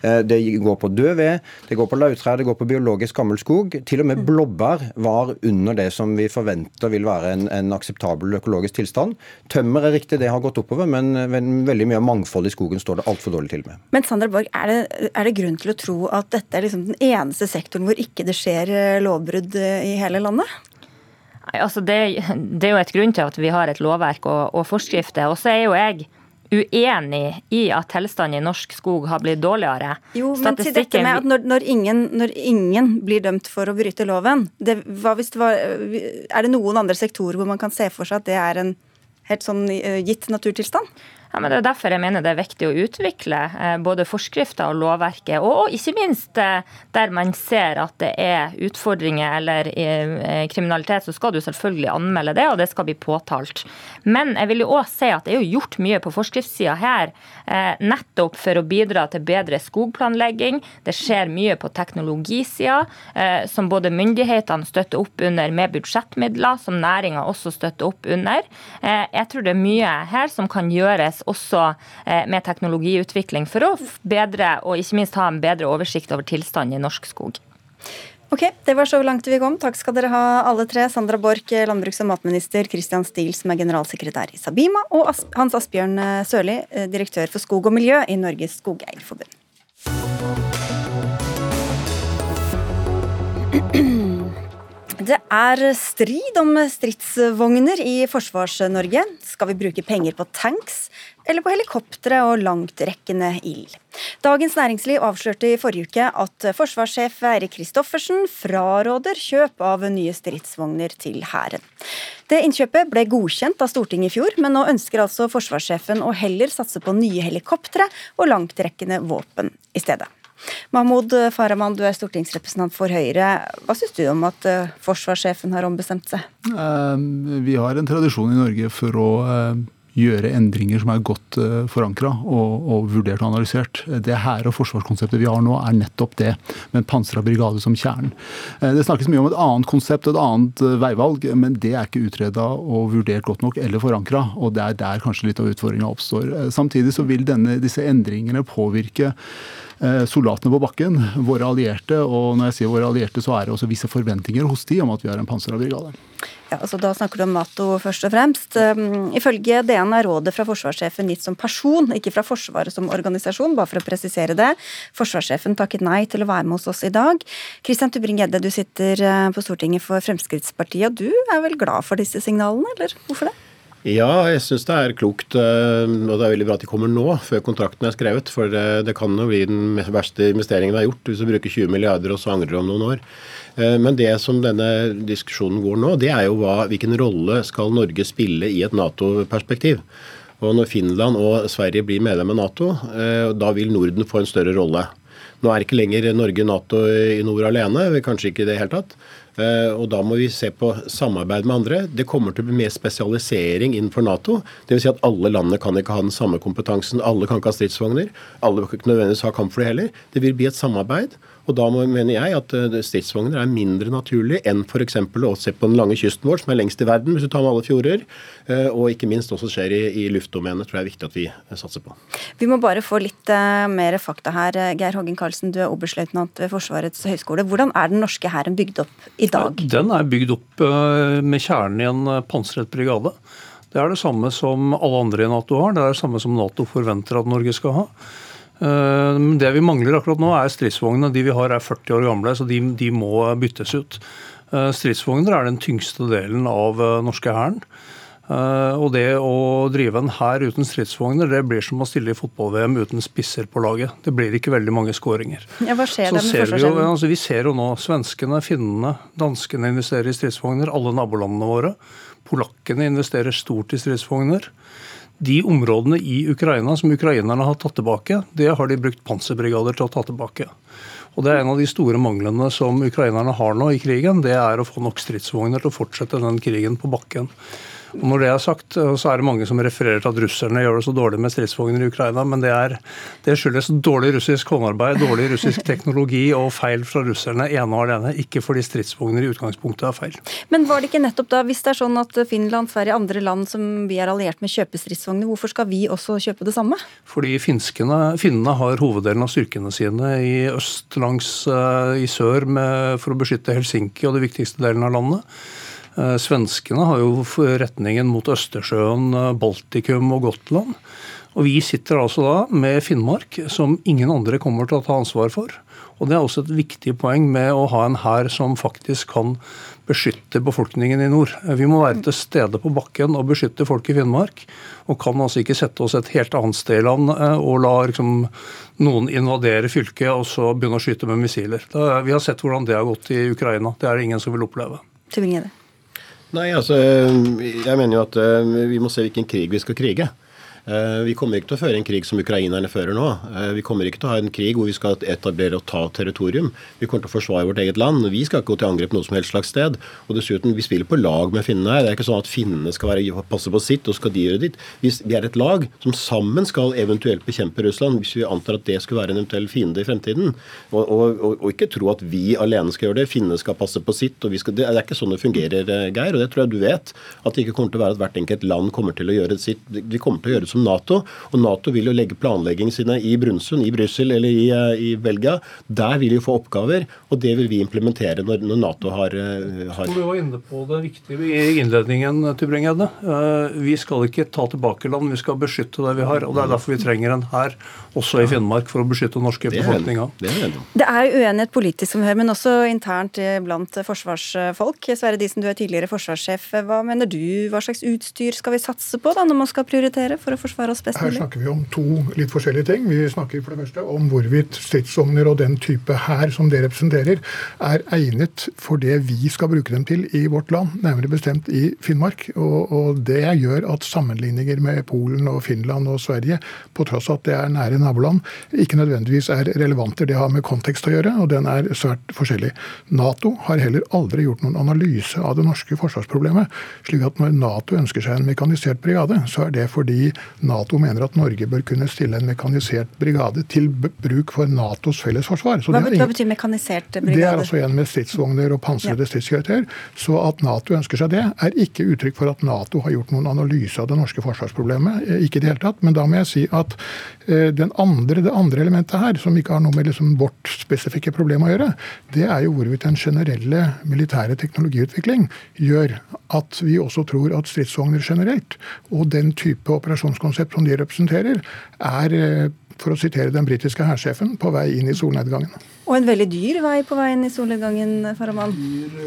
[SPEAKER 7] Det går på død ved, det går på lauvtrær, det går på biologisk gammel skog. Til og med blåbær var under det som som vi forventer vil være en, en akseptabel økologisk tilstand. Tømmer er riktig, det har gått oppover, men, men veldig mye av mangfoldet i skogen står det altfor dårlig til med.
[SPEAKER 2] Men Sandra Borg, er det, er det, grunn til å tro at dette er liksom den eneste sektoren hvor ikke det skjer eh, lovbrudd eh, i hele landet?
[SPEAKER 6] Nei, altså det, det, er jo et grunn til at vi har et lovverk og, og forskrifter. Og så er jo jeg uenig i at tilstanden i norsk skog har blitt dårligere.
[SPEAKER 2] Jo, men til dette med at når, når, ingen, når ingen, blir dømt for å bryte loven, det, det var, er det noen andre sektorer hvor man kan se for seg at det er en helt sånn eh, gitt naturtilstand?
[SPEAKER 6] Ja, men Det er derfor jeg mener det er viktig å utvikle eh, både forskrifter og lovverket. Og ikke minst eh, der man ser at det er utfordringer eller eh, kriminalitet, så skal du selvfølgelig anmelde det, og det skal bli påtalt. Men jeg vil jo òg si at det er jo gjort mye på forskriftssida her, nettopp for å bidra til bedre skogplanlegging. Det skjer mye på teknologisida, som både myndighetene støtter opp under med budsjettmidler, som næringa også støtter opp under. Jeg tror det er mye her som kan gjøres også eh, med teknologiutvikling for å bedre og ikke minst ha en bedre oversikt over tilstanden i norsk skog.
[SPEAKER 2] Ok, Det var så langt vi kom. Takk skal dere ha alle tre. Sandra Borch, landbruks- og matminister, Christian Steele, som er generalsekretær i Sabima, og Hans Asbjørn eh, Sørli, eh, direktør for skog og miljø i Norges Skogeierforbund. Det er strid om stridsvogner i Forsvars-Norge. Skal vi bruke penger på tanks eller på helikoptre og langtrekkende ild? Dagens Næringsliv avslørte i forrige uke at forsvarssjef Eirik Kristoffersen fraråder kjøp av nye stridsvogner til Hæren. Det innkjøpet ble godkjent av Stortinget i fjor, men nå ønsker altså forsvarssjefen å heller satse på nye helikoptre og langtrekkende våpen i stedet. Mahmoud Farahman, du er stortingsrepresentant for Høyre. Hva syns du om at eh, forsvarssjefen har ombestemt seg?
[SPEAKER 9] Eh, vi har en tradisjon i Norge for å eh, gjøre endringer som er godt uh, forankra og, og, vurdert og analysert. Det her og forsvarskonseptet vi har nå, er nettopp det, med en pansra brigade som kjernen. det snakkes mye om et annet konsept, og et annet veivalg, men det er ikke utreda og vurdert godt nok eller forankra. Og det er der kanskje litt av utfordringa oppstår. samtidig så vil denne, disse endringene påvirke Eh, soldatene på bakken, våre allierte. Og når jeg sier våre allierte, så er det også visse forventninger hos de om at vi har en pansra brigade.
[SPEAKER 2] Ja, altså Da snakker du om Nato først og fremst. Um, ifølge DN er rådet fra forsvarssjefen gitt som person, ikke fra Forsvaret som organisasjon, bare for å presisere det. Forsvarssjefen takket nei til å være med hos oss i dag. Kristian Tubring-Gjedde, du sitter uh, på Stortinget for Fremskrittspartiet, og du er vel glad for disse signalene, eller hvorfor det?
[SPEAKER 10] Ja, jeg syns det er klokt. Eh, og det er veldig bra at de kommer nå, før kontrakten er skrevet. For det, det kan jo bli den verste investeringen vi har gjort, hvis du bruker 20 milliarder og så angrer du om noen år. Eh, men det som denne diskusjonen går nå, det er jo hva, hvilken rolle skal Norge spille i et Nato-perspektiv. Og når Finland og Sverige blir medlem av Nato, eh, da vil Norden få en større rolle. Nå er ikke lenger Norge Nato i nord alene, kanskje ikke i det hele tatt. Eh, og Da må vi se på samarbeid med andre. Det kommer til å bli mer spesialisering innenfor Nato. Dvs. Si at alle landene kan ikke ha den samme kompetansen. Alle kan ikke ha stridsvogner. Alle kan ikke nødvendigvis ha kampfly heller. Det vil bli et samarbeid. Og da mener jeg at eh, stridsvogner er mindre naturlig enn f.eks. å se på den lange kysten vår, som er lengst i verden, hvis du tar med alle fjorder. Eh, og ikke minst også skjer i, i luftdomenet, tror jeg er viktig at vi satser på.
[SPEAKER 2] Vi må bare få litt uh, mer fakta her. Geir Hågen Karlsen, du er oberstløytnant ved Forsvarets høgskole. Hvordan er den norske hæren bygd opp i dag?
[SPEAKER 11] Den er bygd opp uh, med kjernen i en pansret brigade. Det er det samme som alle andre i Nato har. Det er det samme som Nato forventer at Norge skal ha. Eh, det vi mangler akkurat nå, er stridsvognene. De vi har er 40 år gamle, så de, de må byttes ut. Stridsvogner er den tyngste delen av norske hæren. Og det å drive en hær uten stridsvogner, det blir som å stille i fotball-VM uten spisser på laget. Det blir ikke veldig mange skåringer.
[SPEAKER 2] Ja, hva skjer
[SPEAKER 11] Så
[SPEAKER 2] med
[SPEAKER 11] ser vi, jo, altså, vi ser jo nå svenskene, finnene, danskene investerer i stridsvogner. Alle nabolandene våre. Polakkene investerer stort i stridsvogner. De områdene i Ukraina som ukrainerne har tatt tilbake, det har de brukt panserbrigader til å ta tilbake. Og Det er en av de store manglene som ukrainerne har nå i krigen. Det er å få nok stridsvogner til å fortsette den krigen på bakken. Når det er sagt, så er det mange som refererer til at russerne gjør det så dårlig med stridsvogner i Ukraina, men det, er, det skyldes dårlig russisk håndarbeid, dårlig russisk teknologi og feil fra russerne ene og alene, ikke fordi stridsvogner i utgangspunktet er feil.
[SPEAKER 2] Men var det ikke nettopp da, hvis det er sånn at Finland, Sverige, andre land som vi er alliert med kjøper stridsvogner, hvorfor skal vi også kjøpe det samme?
[SPEAKER 11] Fordi finskene, finnene har hoveddelen av styrkene sine i øst langs eh, i sør med, for å beskytte Helsinki og de viktigste delene av landet. Eh, Svenskene har jo retningen mot Østersjøen, eh, Baltikum og Gotland. Og vi sitter altså da med Finnmark, som ingen andre kommer til å ta ansvar for. Og det er også et viktig poeng med å ha en hær som faktisk kan beskytte befolkningen i nord. Eh, Vi må være til stede på bakken og beskytte folk i Finnmark. Og kan altså ikke sette oss et helt annet sted i land og la liksom, noen invadere fylket og så begynne å skyte med missiler. Vi har sett hvordan det har gått i Ukraina. Det er det ingen som vil oppleve.
[SPEAKER 2] Tybring-Gjedde.
[SPEAKER 10] Nei, altså, jeg mener jo at eh, vi må se hvilken krig vi skal krige. Eh, Vi kommer ikke til å føre en krig som ukrainerne fører nå. Eh, Vi kommer ikke til å ha en krig hvor vi skal etablere og ta territorium. Vi kommer til å forsvare vårt eget land. Vi skal ikke gå til angrep noe som helst slags sted. Og dessuten, vi spiller på lag med finnene her. Det er ikke sånn at finnene skal være, passe på sitt, og skal de gjøre ditt. Vi er et lag som sammen skal eventuelt bekjempe Russland, hvis vi antar at det skulle være en eventuell fiende i fremtiden. Og, og, og, ikke tro at vi alene skal gjøre det. Finnene skal passe på sitt. og vi skal, Det er ikke sånn det fungerer, eh, Geir. Og det tror jeg du vet. At det ikke kommer til å være at hvert enkelt land kommer til å gjøre sitt. Vi kommer til å gjøre det som Nato. Og Nato vil jo legge planleggingen sine i Brunnsund, i Brussel eller i, eh, i Belgia. Der vil de få oppgaver, og det vil vi implementere når, når Nato har, eh, har
[SPEAKER 11] Du var inne på det viktige i innledningen, Tybring-Gjedde. Eh, Vi skal ikke ta tilbake land, vi skal beskytte det vi har. og Det er derfor vi trenger en hær også i Finnmark for å beskytte den norske befolkninga.
[SPEAKER 10] det er.
[SPEAKER 2] Det er uenighet politisk som hører, men også internt blant forsvarsfolk. Sverre Disen, du er tidligere forsvarssjef. Hva mener du, hva slags utstyr skal vi satse på da, når man skal prioritere for å forsvare oss best
[SPEAKER 12] Her snakker vi om to litt forskjellige ting. Vi snakker for det første om hvorvidt stridsvogner og den type hær som det representerer, er egnet for det vi skal bruke dem til i vårt land, nærmere bestemt i Finnmark. Og, og det gjør at sammenligninger med Polen og Finland og Sverige, på tross av at det er nære naboland, ikke nødvendigvis er relevante. Det har med kontekst å gjøre, og den er svært forskjellig. Nato har heller aldri gjort noen analyse av det norske forsvarsproblemet. slik at når Nato ønsker seg en mekanisert brigade, så er det fordi Nato mener at Norge bør kunne stille en mekanisert brigade til bruk for Natos fellesforsvar.
[SPEAKER 2] Hva,
[SPEAKER 12] det
[SPEAKER 2] hva betyr mekanisert brigade?
[SPEAKER 12] det er altså en med stridsvogner og pansrede stridskjøretøyer. Så at Nato ønsker seg det, er ikke uttrykk for at Nato har gjort noen analyse av det norske forsvarsproblemet. Eh, Ikke i det hele tatt. Men da må jeg si at eh, den andre, det andre elementet her, som ikke har noe med liksom vårt spesifikke problem å gjøre, det er jo hvorvidt den generelle militære teknologiutvikling gjør at vi også tror at stridsvogner generelt, og den type operasjonskonsept som de representerer, er, eh, for å sitere den britiske hærsjefen, på vei inn i solnedgangen.
[SPEAKER 2] Og en veldig dyr vei på veien i solnedgangen, Farahman.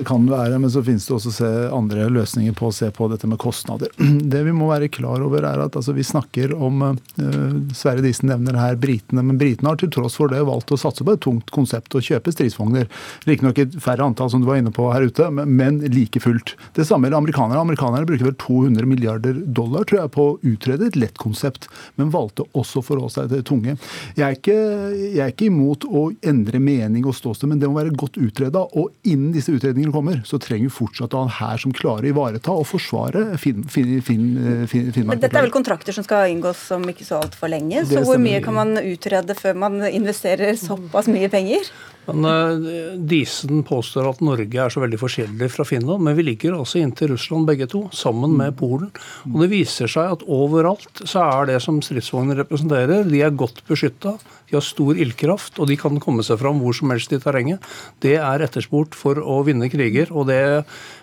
[SPEAKER 9] kan det være, men så finnes det også se andre løsninger på å se på dette med kostnader. Det vi må være klar over, er at altså, vi snakker om uh, Sverre Disen nevner her britene, men britene har til tross for det valgt å satse på et tungt konsept og kjøpe stridsvogner. Riktignok et færre antall, som du var inne på her ute, men, men like fullt. Det samme gjelder amerikanere. Amerikanere bruker vel 200 milliarder dollar tror jeg, på å utrede et lett konsept, men valgte også å forholde seg til tunge. Jeg er ikke, jeg er ikke imot å endre mening og ståsted, men det må være godt utreda. Og innen disse utredningene kommer, så trenger vi fortsatt å ha en hær som klarer å ivareta og forsvare Finn, Finn, Finn, Finn, Finnmark.
[SPEAKER 2] Men dette er vel kontrakter som skal inngås om ikke så altfor lenge, så hvor mye kan man utrede før man investerer såpass mye penger?
[SPEAKER 11] Men eh, Disen påstår at Norge er så veldig forskjellig fra Finland, men vi ligger altså inntil Russland begge to, sammen med Polen. Og det viser seg at overalt så er det som stridsvogner representerer, de er godt beskytta. De har stor ildkraft, og de kan komme seg fram hvor som helst i terrenget. Det er etterspurt for å vinne kriger, og det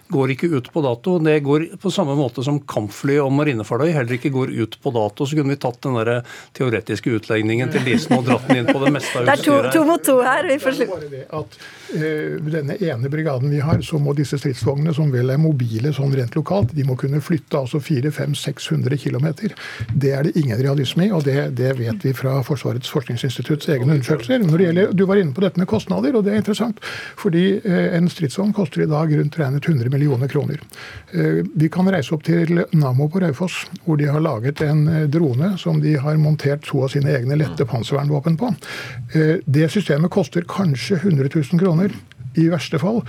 [SPEAKER 11] går ikke ut på dato. Det går på samme måte som kampfly og marinefartøy heller ikke går ut på dato. Så kunne vi tatt den der teoretiske utlegningen til Lisen og dratt den inn på det meste av
[SPEAKER 2] utstyret. Det er to, to mot to her. Vi får
[SPEAKER 12] slutt. Uh, denne ene brigaden vi har, så må disse stridsvognene, som vel er mobile sånn rent lokalt, de må kunne flytte altså 400-500-600 km. Det er det ingen realisme i, og det, det, vet vi fra Forsvarets forskningsinstitutts egne undersøkelser. Når det gjelder, du var inne på dette med kostnader, og det er interessant. Fordi uh, en stridsvogn koster i dag rundt regnet 100 millioner kroner. De vi kan reise opp til Nammo på Raufoss, hvor de har laget en drone som de har montert to av sine egne lette panservernvåpen på. Det systemet koster kanskje 100 000 kroner kroner i verste fall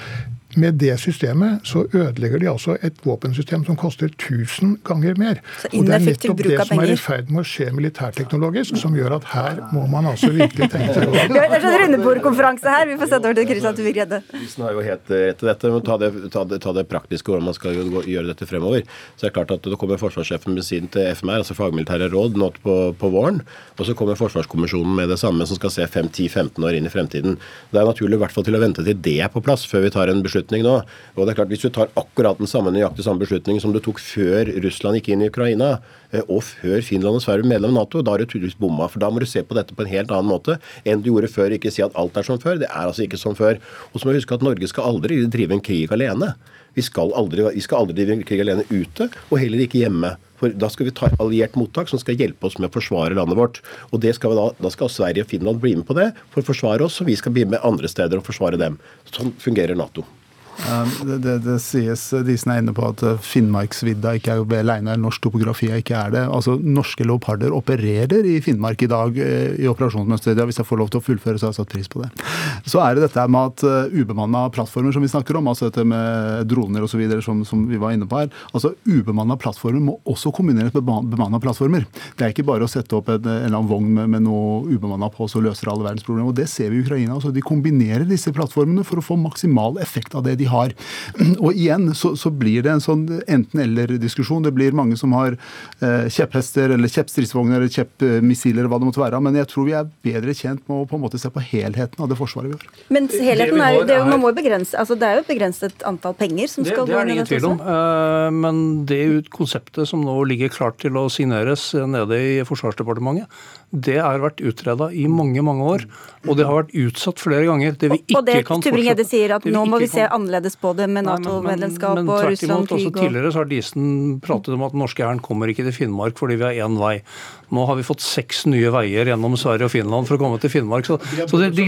[SPEAKER 12] med det systemet så ødelegger de altså et våpensystem som koster 1000 ganger mer. Og Det er nettopp det som er i ferd med å skje militærteknologisk, som gjør at her må man altså virkelig tenke seg Vi
[SPEAKER 2] Det er sånn rundebordkonferanse her. Vi får sette over til Kristian Tybring-Gjedde.
[SPEAKER 10] Lisen har jo helt rett i dette. men ta det, ta, det, ta det, praktiske hvordan man skal gjøre dette fremover. Så det er klart at Da kommer forsvarssjefen med sin til FMR, altså fagmilitære råd, nå på, på våren. Og så kommer Forsvarskommisjonen med det samme, som skal se 5-10-15 år inn i fremtiden. Det er naturlig i hvert fall til å vente til det er på plass, før vi tar en beslutning beslutning nå. Og det er klart, Hvis du tar akkurat den samme nøyaktig samme beslutningen som du tok før Russland gikk inn i Ukraina, eh, og før Finland og Sverige ble medlem av Nato, da har du tydeligvis bomma. For da må du se på dette på en helt annen måte enn du gjorde før. Ikke si at alt er som før. Det er altså ikke som før. Og så må vi huske at Norge skal aldri drive en krig alene. Vi skal aldri, vi skal aldri drive en krig alene ute, og heller ikke hjemme. For Da skal vi ta alliert mottak som skal hjelpe oss med å forsvare landet vårt. Og det skal da, da skal Sverige og Finland bli med på det for å forsvare oss, og vi skal bli med andre steder og forsvare dem. Sånn fungerer Nato.
[SPEAKER 9] Det, det, det, sies, De som er inne på at eh, Finnmarksvidda ikke er alene, norsk topografi ikke er det. Altså, Norske leoparder opererer i Finnmark i dag eh, i operasjonsmønsteret. Hvis jeg får lov til å fullføre, så har jeg satt pris på det. Så er det dette med at eh, ubemanna plattformer som vi snakker om, altså dette med droner osv. Som, som vi var inne på her. altså Ubemanna plattformer må også kombineres med bemanna plattformer. Det er ikke bare å sette opp en, en eller annen vogn med, med noe ubemanna på, så løser alle verdens problemer. Og Det ser vi i Ukraina. altså De kombinerer disse plattformene for å få maksimal effekt av det de har. Og igjen så, så blir det en sånn enten-eller-diskusjon. Det blir mange som har eh, kjepphester eller kjeppstridsvogner eller kjeppmissiler eller hva det måtte være. Men jeg tror vi er bedre tjent med å på en måte se på helheten av det forsvaret vi har.
[SPEAKER 2] Men helheten er, det, man må begrense, altså det er jo et begrenset antall penger som
[SPEAKER 11] det,
[SPEAKER 2] skal
[SPEAKER 11] gå inn i dette? Det er det ingen tvil om. Uh, men det konseptet som nå ligger klart til å signeres nede i Forsvarsdepartementet, det har vært utreda i mange mange år, og det har vært utsatt flere ganger.
[SPEAKER 2] Det vi ikke og det Tubring-Gjedde sier at nå må vi se annerledes på det med Nato-medlemskap og Russland-krig.
[SPEAKER 11] Og... Tidligere så har Disen pratet om at den norske hæren kommer ikke til Finnmark fordi vi har én vei. Nå har vi fått seks nye veier gjennom Sverige og Finland for å komme til Finnmark. Så, så det, de,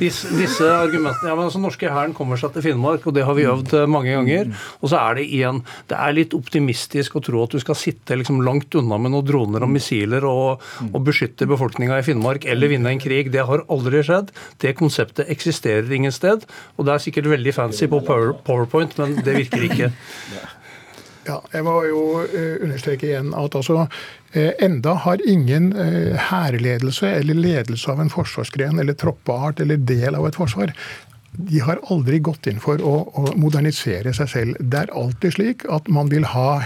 [SPEAKER 11] disse, disse, argumentene ja, men altså norske hæren kommer seg til Finnmark, og det har vi øvd eh, mange ganger. Og så er det igjen Det er litt optimistisk å tro at du skal sitte liksom langt unna med noen droner og missiler og, og beskytte befolkninga i Finnmark eller vinne en krig. Det har aldri skjedd. Det konseptet eksisterer ingen sted. Og det er sikkert veldig fancy på PowerPoint, men det virker ikke.
[SPEAKER 12] Ja, jeg må jo uh, understreke igjen at altså uh, enda har ingen uh, hærledelse eller ledelse av en forsvarsgren eller troppeart eller del av et forsvar de har aldri gått inn for å, å modernisere seg selv. Det er alltid slik at man vil ha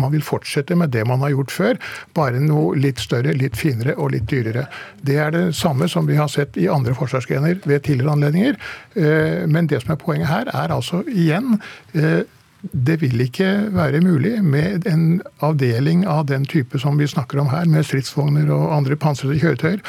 [SPEAKER 12] man vil fortsette med det man har gjort før, bare noe litt større, litt finere og litt dyrere. Det er det samme som vi har sett i andre forsvarsgrener ved tidligere anledninger. Men det som er poenget her, er altså igjen det vil ikke være mulig med en avdeling av den type som vi snakker om her, med stridsvogner og andre pansrede kjøretøyer,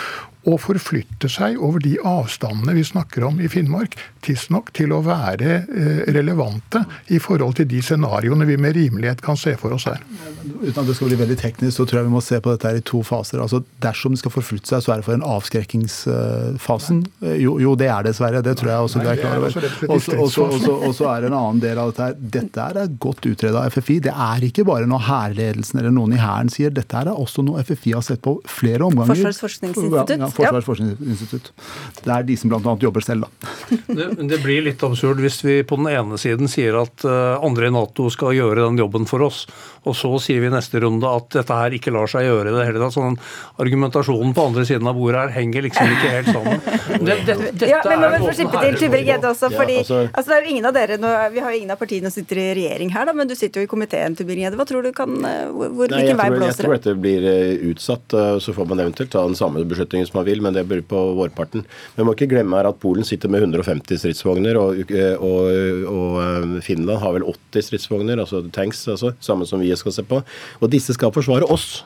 [SPEAKER 12] å forflytte seg over de avstandene vi snakker om i Finnmark, tidsnok til å være eh, relevante i forhold til de scenarioene vi med rimelighet kan se for oss her.
[SPEAKER 9] Uten at det skal bli veldig teknisk, så tror jeg vi må se på dette her i to faser. Altså, Dersom det skal forflytte seg, så er det for en avskrekkingsfasen. Eh, jo, jo, det er dessverre. Det tror jeg også du er klar over. Og så er det en annen del av dette her. Dette er godt utreda av FFI. Det er ikke bare noe hærledelsen eller noen i Hæren sier. Dette er også noe FFI har sett på flere omganger.
[SPEAKER 2] Forsvarsforskningsinstitutt. Ja,
[SPEAKER 9] Forsvarets forskningsinstitutt. Det er de som bl.a. jobber selv, da.
[SPEAKER 11] Det, det, blir litt absurd hvis vi på den ene siden sier at uh, andre i Nato skal gjøre den jobben for oss, og så sier vi i neste runde at dette her ikke lar seg gjøre i det hele tatt. Sånn argumentasjonen på andre siden av bordet her henger liksom ikke helt sammen.
[SPEAKER 2] Det, det, dette ja, men må for slippe til Tybring-Gjedde også, fordi ja, altså, altså, det er jo ingen av dere, nå, Vi har jo ingen av partiene som sitter i regjering her, da, men du sitter jo i komiteen, Tybring-Gjedde. Hva tror du kan, hvor, hvor,
[SPEAKER 10] Nei,
[SPEAKER 2] Hvilken vei blåser det?
[SPEAKER 10] Jeg tror dette blir utsatt, så får man eventuelt ta den samme beslutningen som man vil, men det blir på vårparten. Men vi må ikke glemme her at Polen sitter med 150 stridsvogner, og, og, og Finland har vel 80 stridsvogner, altså tanks, altså, samme som vi skal se på. Og disse skal forsvare oss.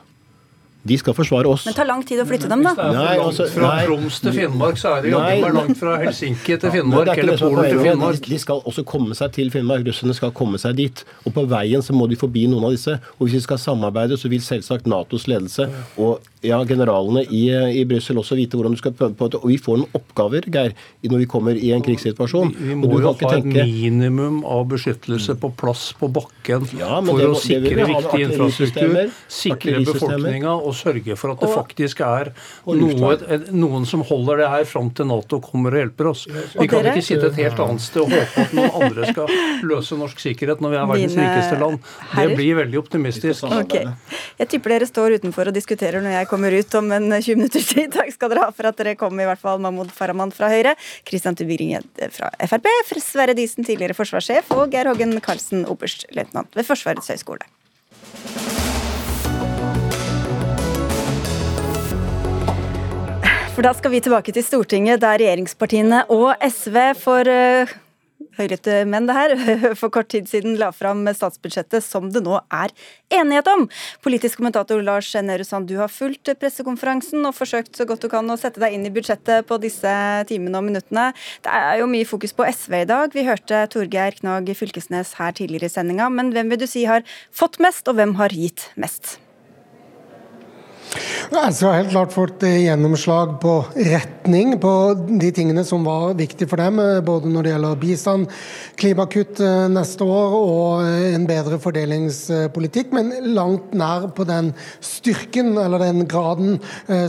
[SPEAKER 10] De skal forsvare oss.
[SPEAKER 2] Men det tar lang tid å flytte dem, da.
[SPEAKER 11] Nei, altså, fra Troms til Finnmark, så er det meg langt fra Helsinki til Finnmark eller Polen til Finnmark.
[SPEAKER 10] De skal også komme seg til Finnmark. Russerne skal komme seg dit. Og på veien så må de forbi noen av disse. Og hvis vi skal samarbeide, så vil selvsagt Natos ledelse og ja, generalene i, i Brussel også vite hvordan du skal prøve på det. Og vi får noen oppgaver, Geir, når vi kommer i en krigssituasjon.
[SPEAKER 11] Vi, vi må jo ha et minimum av beskyttelse på plass på bakken ja, for det, å sikre viktig infrastruktur, sikre befolkninga og sørge for at det faktisk er noe, noen som holder det her fram til Nato kommer og hjelper oss. Vi kan ikke sitte et helt annet sted og håpe at noen andre skal løse norsk sikkerhet når vi er verdens rikeste land. Det blir veldig optimistisk.
[SPEAKER 2] Okay. Jeg tipper dere står utenfor og diskuterer når jeg kommer ut om en 20 minutters tid. Takk skal dere ha for at dere kom, i hvert fall Mahmoud Farahman fra Høyre, Christian Tubring-Gjedde fra Frp, Sverre Disen, tidligere forsvarssjef, og Geir Hågen Karlsen, oberstløytnant ved Forsvarets høgskole. For da skal vi tilbake til Stortinget, der regjeringspartiene og SV for uh, høyrete menn det her, for kort tid siden la fram statsbudsjettet som det nå er enighet om. Politisk kommentator Lars Nehru Sand, du har fulgt pressekonferansen og forsøkt så godt du kan å sette deg inn i budsjettet på disse timene og minuttene. Det er jo mye fokus på SV i dag. Vi hørte Torgeir Knag Fylkesnes her tidligere i sendinga, men hvem vil du si har fått mest, og hvem har gitt mest?
[SPEAKER 13] SV har helt klart fått gjennomslag på retning på de tingene som var viktige for dem, eh, både når det gjelder bistand, klimakutt eh, neste år og eh, en bedre fordelingspolitikk, men langt nær på den styrken eller den graden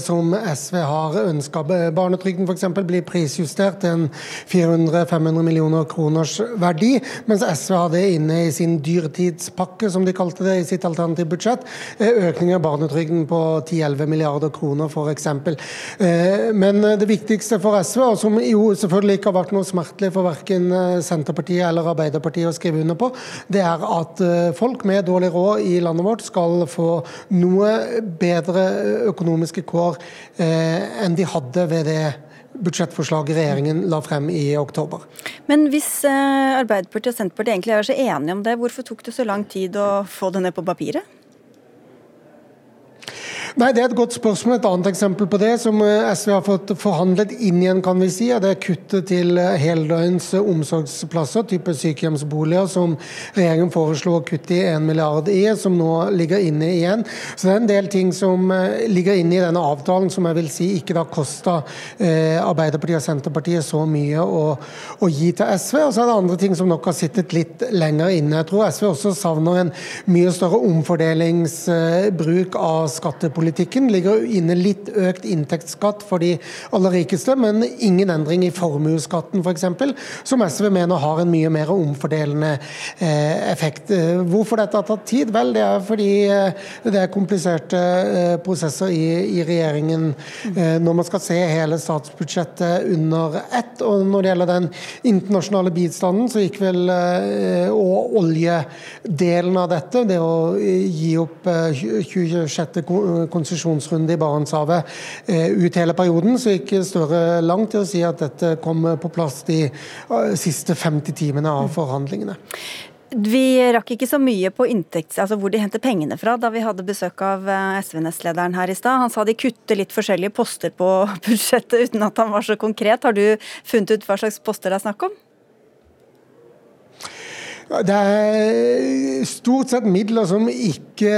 [SPEAKER 13] som SV har ønska. Barnetrygden f.eks. blir prisjustert til en 400-500 millioner kroners verdi, mens SV hadde inne i sin dyrtidspakke, som de kalte det i sitt alternative budsjett, økning av barnetrygden på 10-11 milliarder kroner f.eks. Eh, men det viktigste for SV, og som jo selvfølgelig ikke har vært noe smertelig for verken eh, Senterpartiet eller Arbeiderpartiet å skrive under på, det er at eh, folk med dårlig råd i landet vårt skal få noe bedre økonomiske kår enn de hadde ved det budsjettforslaget regjeringen la frem i oktober.
[SPEAKER 2] Men hvis Arbeiderpartiet og Senterpartiet egentlig er så enige om det, hvorfor tok det så lang tid å få det ned på papiret?
[SPEAKER 13] Nei, Det er et godt spørsmål. Et annet eksempel på det, som eh, SV har fått forhandlet inn igjen, kan vi si, er det kuttet til eh, heldøgns omsorgsplasser, type sykehjemsboliger, som regjeringen foreslo å kutte i 1 milliard i, som nå ligger inne igjen. Så det er en del ting som eh, ligger inne i denne avtalen som jeg vil si ikke da kosta eh, Arbeiderpartiet og Senterpartiet så mye å, å, gi til SV. Og så er det andre ting som nok har sittet litt lenger inne. Jeg tror SV også savner en mye større omfordelingsbruk av skattepolitikk skattepolitikken ligger inne litt økt inntektsskatt for de aller rikeste, men ingen endring i formuesskatten f.eks., for som SV mener har en mye mer omfordelende eh, effekt. Eh, hvorfor dette har tatt tid? Vel, det er fordi eh, det er kompliserte prosesser i, i regjeringen når man skal se hele statsbudsjettet under ett. Og når det gjelder den internasjonale bistanden, så gikk vel og oljedelen av dette, det å gi opp 26 konsesjonsrunde i Barentshavet eh, ut hele perioden, så gikk Støre langt til å si at dette kom på plass de eh, siste 50 timene av forhandlingene.
[SPEAKER 2] Vi rakk ikke så mye på inntekts, altså hvor de henter pengene fra da vi hadde besøk av eh, SV-nestlederen her i stad. Han sa de kutter litt forskjellige poster på budsjettet uten at han var så konkret. Har du funnet ut hva slags poster det er snakk om?
[SPEAKER 13] Det er stort sett midler som ikke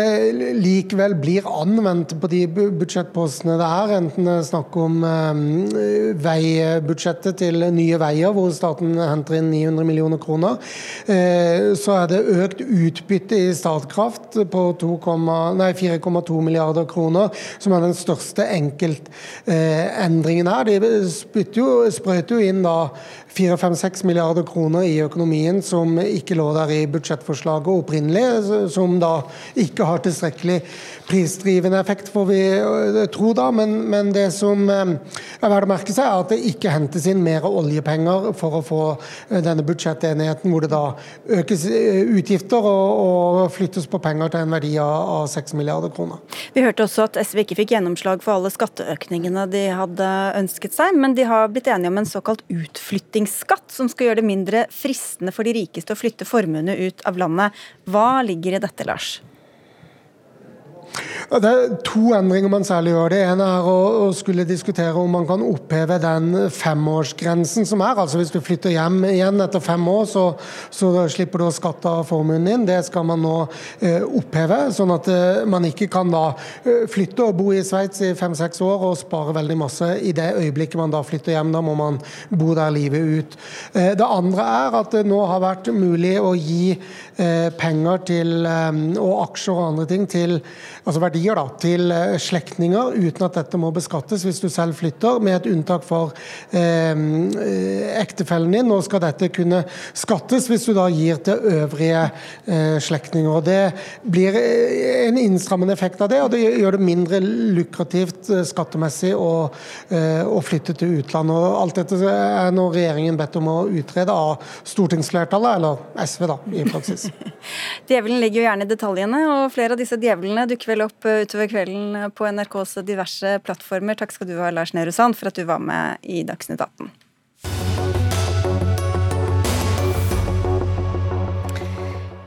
[SPEAKER 13] likevel blir anvendt på de budsjettpostene det er. Enten det er snakk om eh, veibudsjettet til Nye Veier, hvor staten henter inn 900 millioner kroner. Eh, så er det økt utbytte i Statkraft på 4,2 milliarder kroner, som er den største enkeltendringen her. De sprøyter jo inn da 4-5-6 milliarder kroner i økonomien som ikke lå der i budsjettforslaget opprinnelig, som da ikke har tilstrekkelig prisdrivende effekt, får vi eh, tro da. Men, men det som er verdt å merke seg, er at det ikke hentes inn mer oljepenger for å få denne budsjettenigheten, hvor det da økes utgifter og, og flyttes på penger til en verdi av 6 milliarder kroner.
[SPEAKER 2] Vi hørte også at SV ikke fikk gjennomslag for alle skatteøkningene de hadde ønsket seg, men de har blitt enige om en såkalt utflyttingsskatt, som skal gjøre det mindre fristende for de rikeste å flytte formuene ut av landet. Hva ligger i dette, Lars?
[SPEAKER 13] Det er to endringer man særlig gjør. Det ene er å, skulle diskutere om man kan oppheve den femårsgrensen som er. Altså Hvis du flytter hjem igjen etter fem år, så, så slipper du å skatte av formuen din. Det skal man nå eh, oppheve, sånn at eh, man ikke kan da eh, flytte og bo i Sveits i fem-seks år og spare veldig masse i det øyeblikket man da flytter hjem. Da må man bo der livet ut. Eh, det andre er at det nå har vært mulig å gi penger til, eh, og aksjer og andre ting til altså verdier da, til eh, slektninger uten at dette må beskattes hvis du selv flytter, med et unntak for eh, ektefellen din. Nå skal dette kunne skattes hvis du da gir til øvrige eh, slektninger. Det blir eh, en innstrammende effekt av det, og det gjør det mindre lukrativt eh, skattemessig å, eh, å flytte til utlandet. Og alt dette er nå regjeringen bedt om å utrede av stortingsflertallet, eller SV da, i praksis.
[SPEAKER 2] Djevelen ligger jo gjerne i detaljene, og flere av disse djevlene dukker vel opp utover kvelden på NRKs diverse plattformer. Takk skal du ha, Lars Nehru Sand, for at du var med i Dagsnytt 18.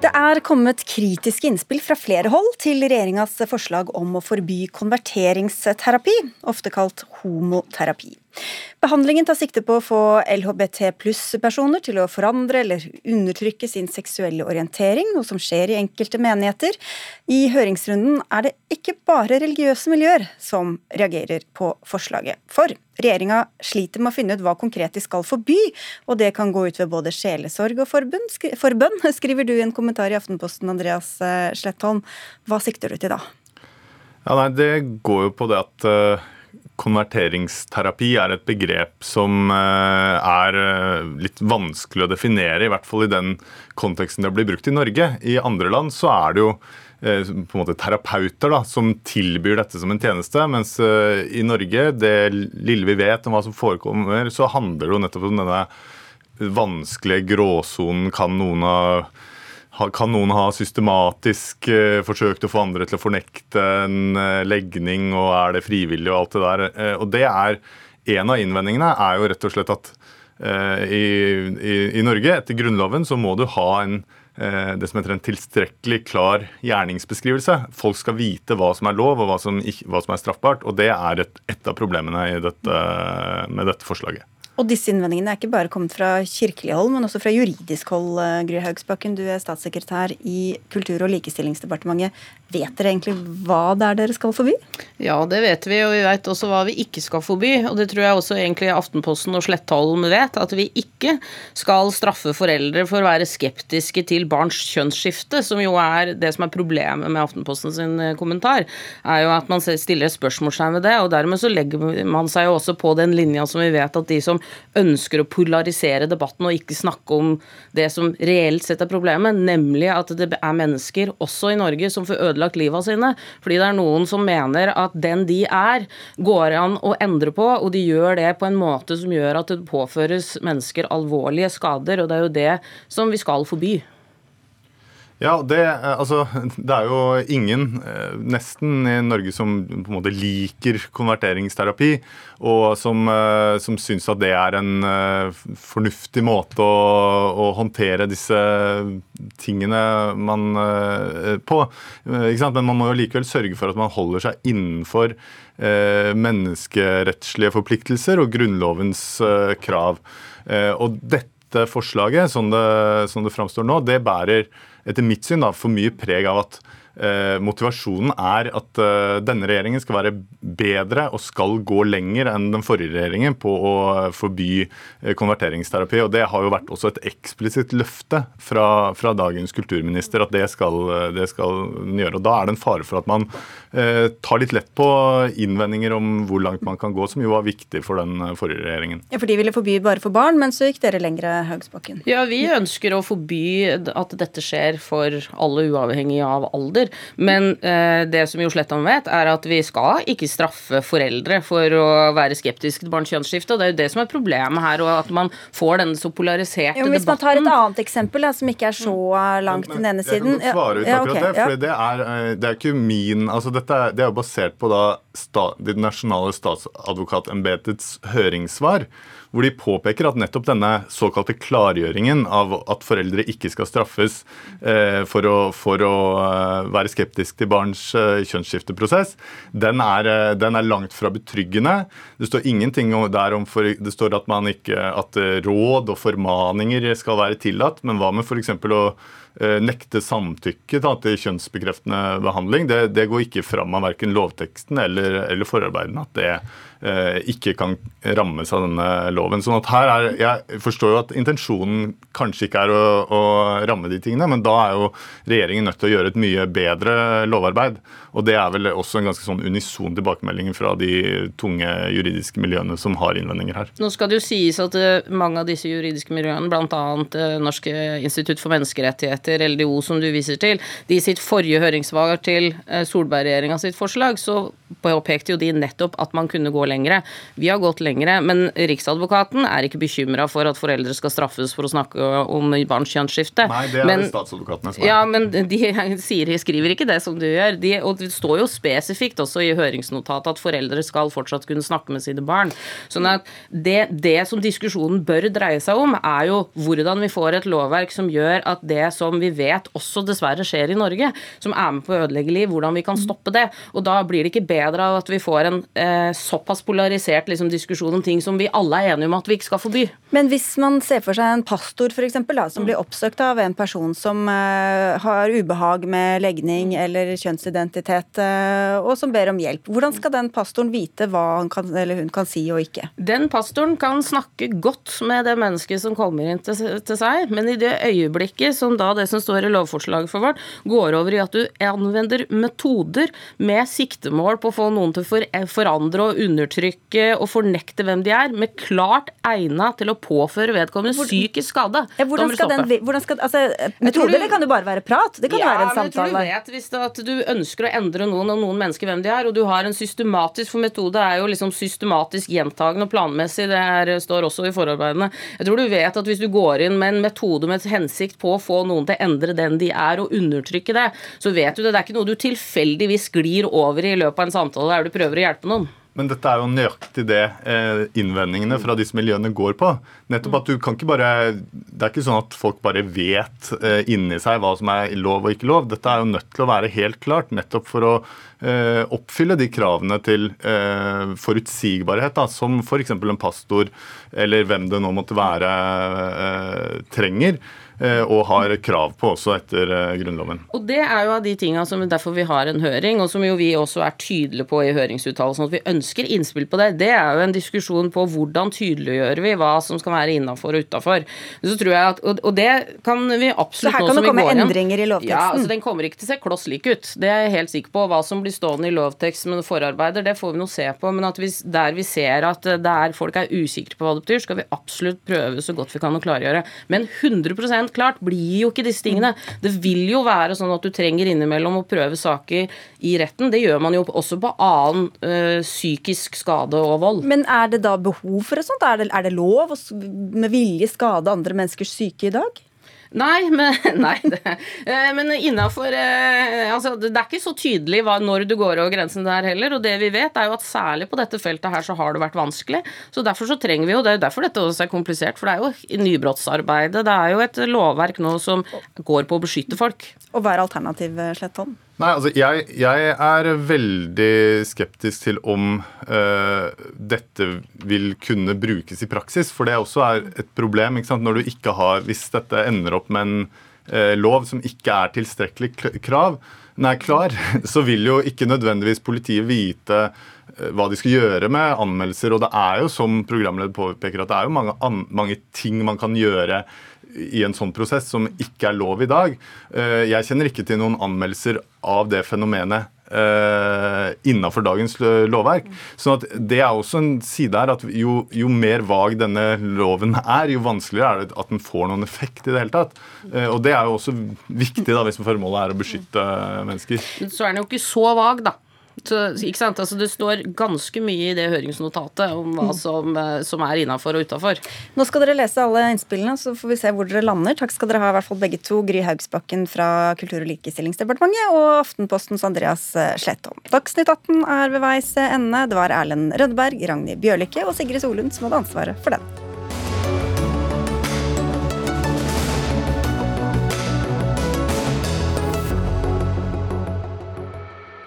[SPEAKER 2] Det er kommet kritiske innspill fra flere hold til regjeringas forslag om å forby konverteringsterapi, ofte kalt homoterapi. Behandlingen tar sikte på å få LHBT pluss-personer til å forandre eller undertrykke sin seksuelle orientering, noe som skjer i enkelte menigheter. I høringsrunden er det ikke bare religiøse miljøer som reagerer på forslaget. For regjeringa sliter med å finne ut hva konkret de skal forby, og det kan gå ut ved både sjelesorg og forbønn, skriver du i en kommentar i Aftenposten, Andreas eh, Slettholm. Hva sikter du til da?
[SPEAKER 14] Ja, nei, Det går jo på det at uh konverteringsterapi er et begrep som eh, er eh, litt vanskelig å definere, i hvert fall i den konteksten det blir brukt i Norge. I andre land så er det jo eh, på en måte terapeuter da, som tilbyr dette som en tjeneste, mens i Norge, det lille vi vet om hva som forekommer, så handler det jo nettopp om denne vanskelige gråsonen. Kan noen av kan noen ha systematisk eh, forsøkt å få andre til å fornekte en eh, legning, og er det frivillig og alt det der. Eh, og det er En av innvendingene er jo rett og slett at i, i, i, Norge, etter Grunnloven, så må du ha en det som heter en tilstrekkelig klar gjerningsbeskrivelse. Folk skal vite hva som er lov og hva som, hva som er straffbart. og Det er et, et av problemene dette, med dette forslaget.
[SPEAKER 2] Og disse innvendingene er ikke bare kommet fra kirkelig hold, men også fra juridisk hold. Eh, Gry Haugsbakken, du er statssekretær i Kultur- og likestillingsdepartementet. Vet dere egentlig hva det er dere skal forby?
[SPEAKER 15] Ja, det vet vi, og vi vet også hva vi ikke skal forby. Og det tror jeg også egentlig Aftenposten og Slettholm vet, at vi ikke skal straffe foreldre for å være skeptiske til barns kjønnsskifte, som jo er det som er problemet med Aftenposten sin eh, kommentar, er jo at man stiller et spørsmålstegn ved det, og dermed så legger man seg jo også på den linja som vi vet at de som ønsker å polarisere debatten og ikke snakke om det som reelt sett er problemet, nemlig at det er mennesker, også i Norge, som får ødelagt livet sine. Fordi det er noen som mener at den de er, går an å endre på, og de gjør det på en måte som gjør at det påføres mennesker alvorlige skader, og det er jo det som vi skal forby.
[SPEAKER 14] Ja, det, eh, altså, det er jo ingen, eh, nesten i Norge, som på en måte liker konverteringsterapi, og som, eh, som syns at det er en fornuftig måte å, å håndtere disse tingene man på. Men man må jo likevel sørge for at man holder seg innenfor menneskerettslige forpliktelser og Grunnlovens krav. Og dette forslaget, som det, som det framstår nå, det bærer etter mitt syn da, for mye preg av at eh, motivasjonen er at eh, denne regjeringen skal være bedre og skal gå lenger enn den forrige regjeringen på å forby eh, konverteringsterapi. og Det har jo vært også et eksplisitt løfte fra, fra dagens kulturminister at det skal, det skal den gjøre. og Da er det en fare for at man eh, tar litt lett på innvendinger om hvor langt man kan gå, som jo var viktig for den forrige regjeringen.
[SPEAKER 2] Ja, For de ville forby bare for barn, men så gikk dere lengre, Haugsbakken.
[SPEAKER 15] Ja, vi ønsker å forby at dette skjer for alle uavhengig av alder. Men eh, det som Jo Slettan vet, er at vi skal ikke straffe foreldre for å være skeptiske til barns kjønnsskifte. og Det er jo det som er problemet her, og at man får denne så polariserte
[SPEAKER 2] jo, hvis
[SPEAKER 15] debatten.
[SPEAKER 2] Hvis man tar et annet eksempel, da, som ikke er så langt den ene siden
[SPEAKER 14] Jeg kan svare ut
[SPEAKER 2] ja,
[SPEAKER 14] akkurat
[SPEAKER 2] okay,
[SPEAKER 14] det. for det, er, eh, det er ikke min altså dette er, Det er basert på da sta, Det nasjonale statsadvokatembetets høringssvar hvor de påpeker at nettopp denne såkalte klargjøringen av at foreldre ikke skal straffes eh, for, å, for, å, eh, være skeptisk til barns eh, kjønnsskifteprosess, den er, eh, den er, langt fra betryggende. Det står ingenting der om for, det står at, man ikke, at råd og formaninger skal være tillatt, men hva med f.eks. å nekte samtykke da, til kjønnsbekreftende behandling. Det, det, går ikke fram av verken lovteksten eller, eller forarbeidene at det Eh, ikke kan rammes av denne loven. Sånn at her er, Jeg forstår jo at intensjonen kanskje ikke er å, å ramme de tingene, men da er jo regjeringen nødt til å gjøre et mye bedre lovarbeid. Og Det er vel også en ganske sånn unison tilbakemelding fra de tunge juridiske miljøene som har innvendinger her.
[SPEAKER 15] Nå skal det jo sies at eh, mange av disse juridiske miljøene, bl.a. Eh, Norsk institutt for menneskerettigheter, LDO, som du viser til, de i sitt forrige høringssvar til Solberg-regjeringa sitt forslag, så påpekte jo de nettopp at man kunne gå lengre. Vi har gått lengre, men Riksadvokaten er ikke bekymra for at foreldre skal straffes for å snakke om barns kjønnsskifte.
[SPEAKER 14] Nei, det er
[SPEAKER 15] men,
[SPEAKER 14] statsadvokatene som er.
[SPEAKER 15] Ja, men de sier, skriver ikke det som du gjør. De, og det står jo spesifikt også i høringsnotatet at foreldre skal fortsatt kunne snakke med sine barn. Sånn at det, det som diskusjonen bør dreie seg om, er jo hvordan vi får et lovverk som gjør at det som vi vet også dessverre skjer i Norge, som er med på å ødelegge liv, hvordan vi kan stoppe det. Og da blir det ikke bedre av at vi får en eh, såpass polarisert liksom, diskusjon om ting som vi alle er enige om at vi ikke skal forby.
[SPEAKER 2] Men hvis man ser for seg en pastor for eksempel, da, som blir oppsøkt av en person som eh, har ubehag med legning eller kjønnsidentitet, eh, og som ber om hjelp, hvordan skal den pastoren vite hva han kan, eller hun kan si og ikke?
[SPEAKER 15] Den pastoren kan snakke godt med det mennesket som kommer inn til, til seg, men i det øyeblikket som da det som står i lovforslaget for vårt, går over i at du anvender metoder med siktemål på å få noen til å forandre og undertrykke og fornekte hvem de er, med klart egna til å påføre vedkommende psykisk skade.
[SPEAKER 2] Ja, hvordan skal den, hvordan skal, altså, metoder det kan jo bare være prat. Det kan
[SPEAKER 15] ja,
[SPEAKER 2] være en samtale.
[SPEAKER 15] Men Jeg tror du vet hvis det, at du ønsker å endre noen og noen mennesker hvem de er, og du har en systematisk For metode er jo liksom systematisk gjentagende og planmessig. Det her står også i forarbeidene. Jeg tror du vet at hvis du går inn med en metode med hensikt på å få noen til å endre den de er, og undertrykke det, så vet du det. Det er ikke noe du tilfeldigvis glir over i løpet av en samtale der du prøver å hjelpe noen.
[SPEAKER 14] Men dette er jo nøyaktig det eh, innvendingene fra disse miljøene går på. Nettopp at du kan ikke bare, Det er ikke sånn at folk bare vet eh, inni seg hva som er lov og ikke lov. Dette er jo nødt til å være helt klart, nettopp for å eh, oppfylle de kravene til forutsigbarhet, da, som f.eks. en pastor eller hvem det nå måtte være, trenger. Eh, og har krav på også etter eh, Grunnloven.
[SPEAKER 15] Og Det er jo av de tinga som derfor vi har en høring, og som jo vi også er tydelige på i høringsuttalelsen, at vi ønsker innspill på det. Det er jo en diskusjon på hvordan tydeliggjør vi hva som skal være innafor og utafor. Og det kan vi absolutt nå som vi går igjen.
[SPEAKER 2] Så her kan det komme endringer i lovteksten?
[SPEAKER 15] Ja, altså Den kommer ikke til å se kloss lik ut. Det er jeg helt sikker på. Hva som blir stående i lovtekst med forarbeider, det får vi nå se på. Men at vi, der vi ser at der folk er usikre på hva det betyr, skal vi absolutt prøve så godt vi kan å klargjøre. Men 100 klart blir jo ikke disse tingene. Det vil jo være sånn at du trenger innimellom å prøve saker i retten. Det gjør man jo også på annen ø, psykisk skade og vold.
[SPEAKER 2] Men er det da behov for et sånt? Er det, er det lov å med vilje skade andre menneskers syke i dag?
[SPEAKER 15] Nei, men, nei, det, men innafor altså, Det er ikke så tydelig når du går over grensen der heller. Og det vi vet, er jo at særlig på dette feltet her så har det vært vanskelig. Så derfor så trenger vi jo Det er derfor dette også er komplisert. For det er jo nybrottsarbeidet. Det er jo et lovverk nå som går på å beskytte folk.
[SPEAKER 2] Og hva er alternativ, Slettholm?
[SPEAKER 14] Nei, altså jeg, jeg, er veldig skeptisk til om uh, dette vil kunne brukes i praksis. For det også er et problem ikke sant? når du ikke har Hvis dette ender opp med en uh, lov som ikke er tilstrekkelig krav, nei, klar, så vil jo ikke nødvendigvis politiet vite eh, hva de skal gjøre med anmeldelser. Og det er jo, som programleder påpeker, at det er jo mange, mange ting man kan gjøre i en sånn prosess som ikke er lov i dag. Eh, jeg kjenner ikke til noen anmeldelser av det fenomenet uh, innafor dagens lovverk. Så det er også en side her at jo, jo, mer vag denne loven er, jo vanskeligere er det at den får noen effekt i det hele tatt. Uh, og det er jo også viktig da, hvis formålet er å beskytte mennesker.
[SPEAKER 15] Så er den jo ikke så vag, da. Så, ikke sant? Altså, det står ganske mye i det høringsnotatet om hva mm. som, eh, som er innafor og utafor.
[SPEAKER 2] Nå skal dere lese alle innspillene, så får vi se hvor dere lander. Takk skal dere ha, i hvert fall begge to. Gry Haugsbakken fra Kultur- og likestillingsdepartementet og Aftenpostens Andreas eh, Slettholm. Dagsnytt 18 er ved veis ende. Det var Erlend Rødberg, Ragnhild Bjørlikke og Sigrid Solund som hadde ansvaret for den.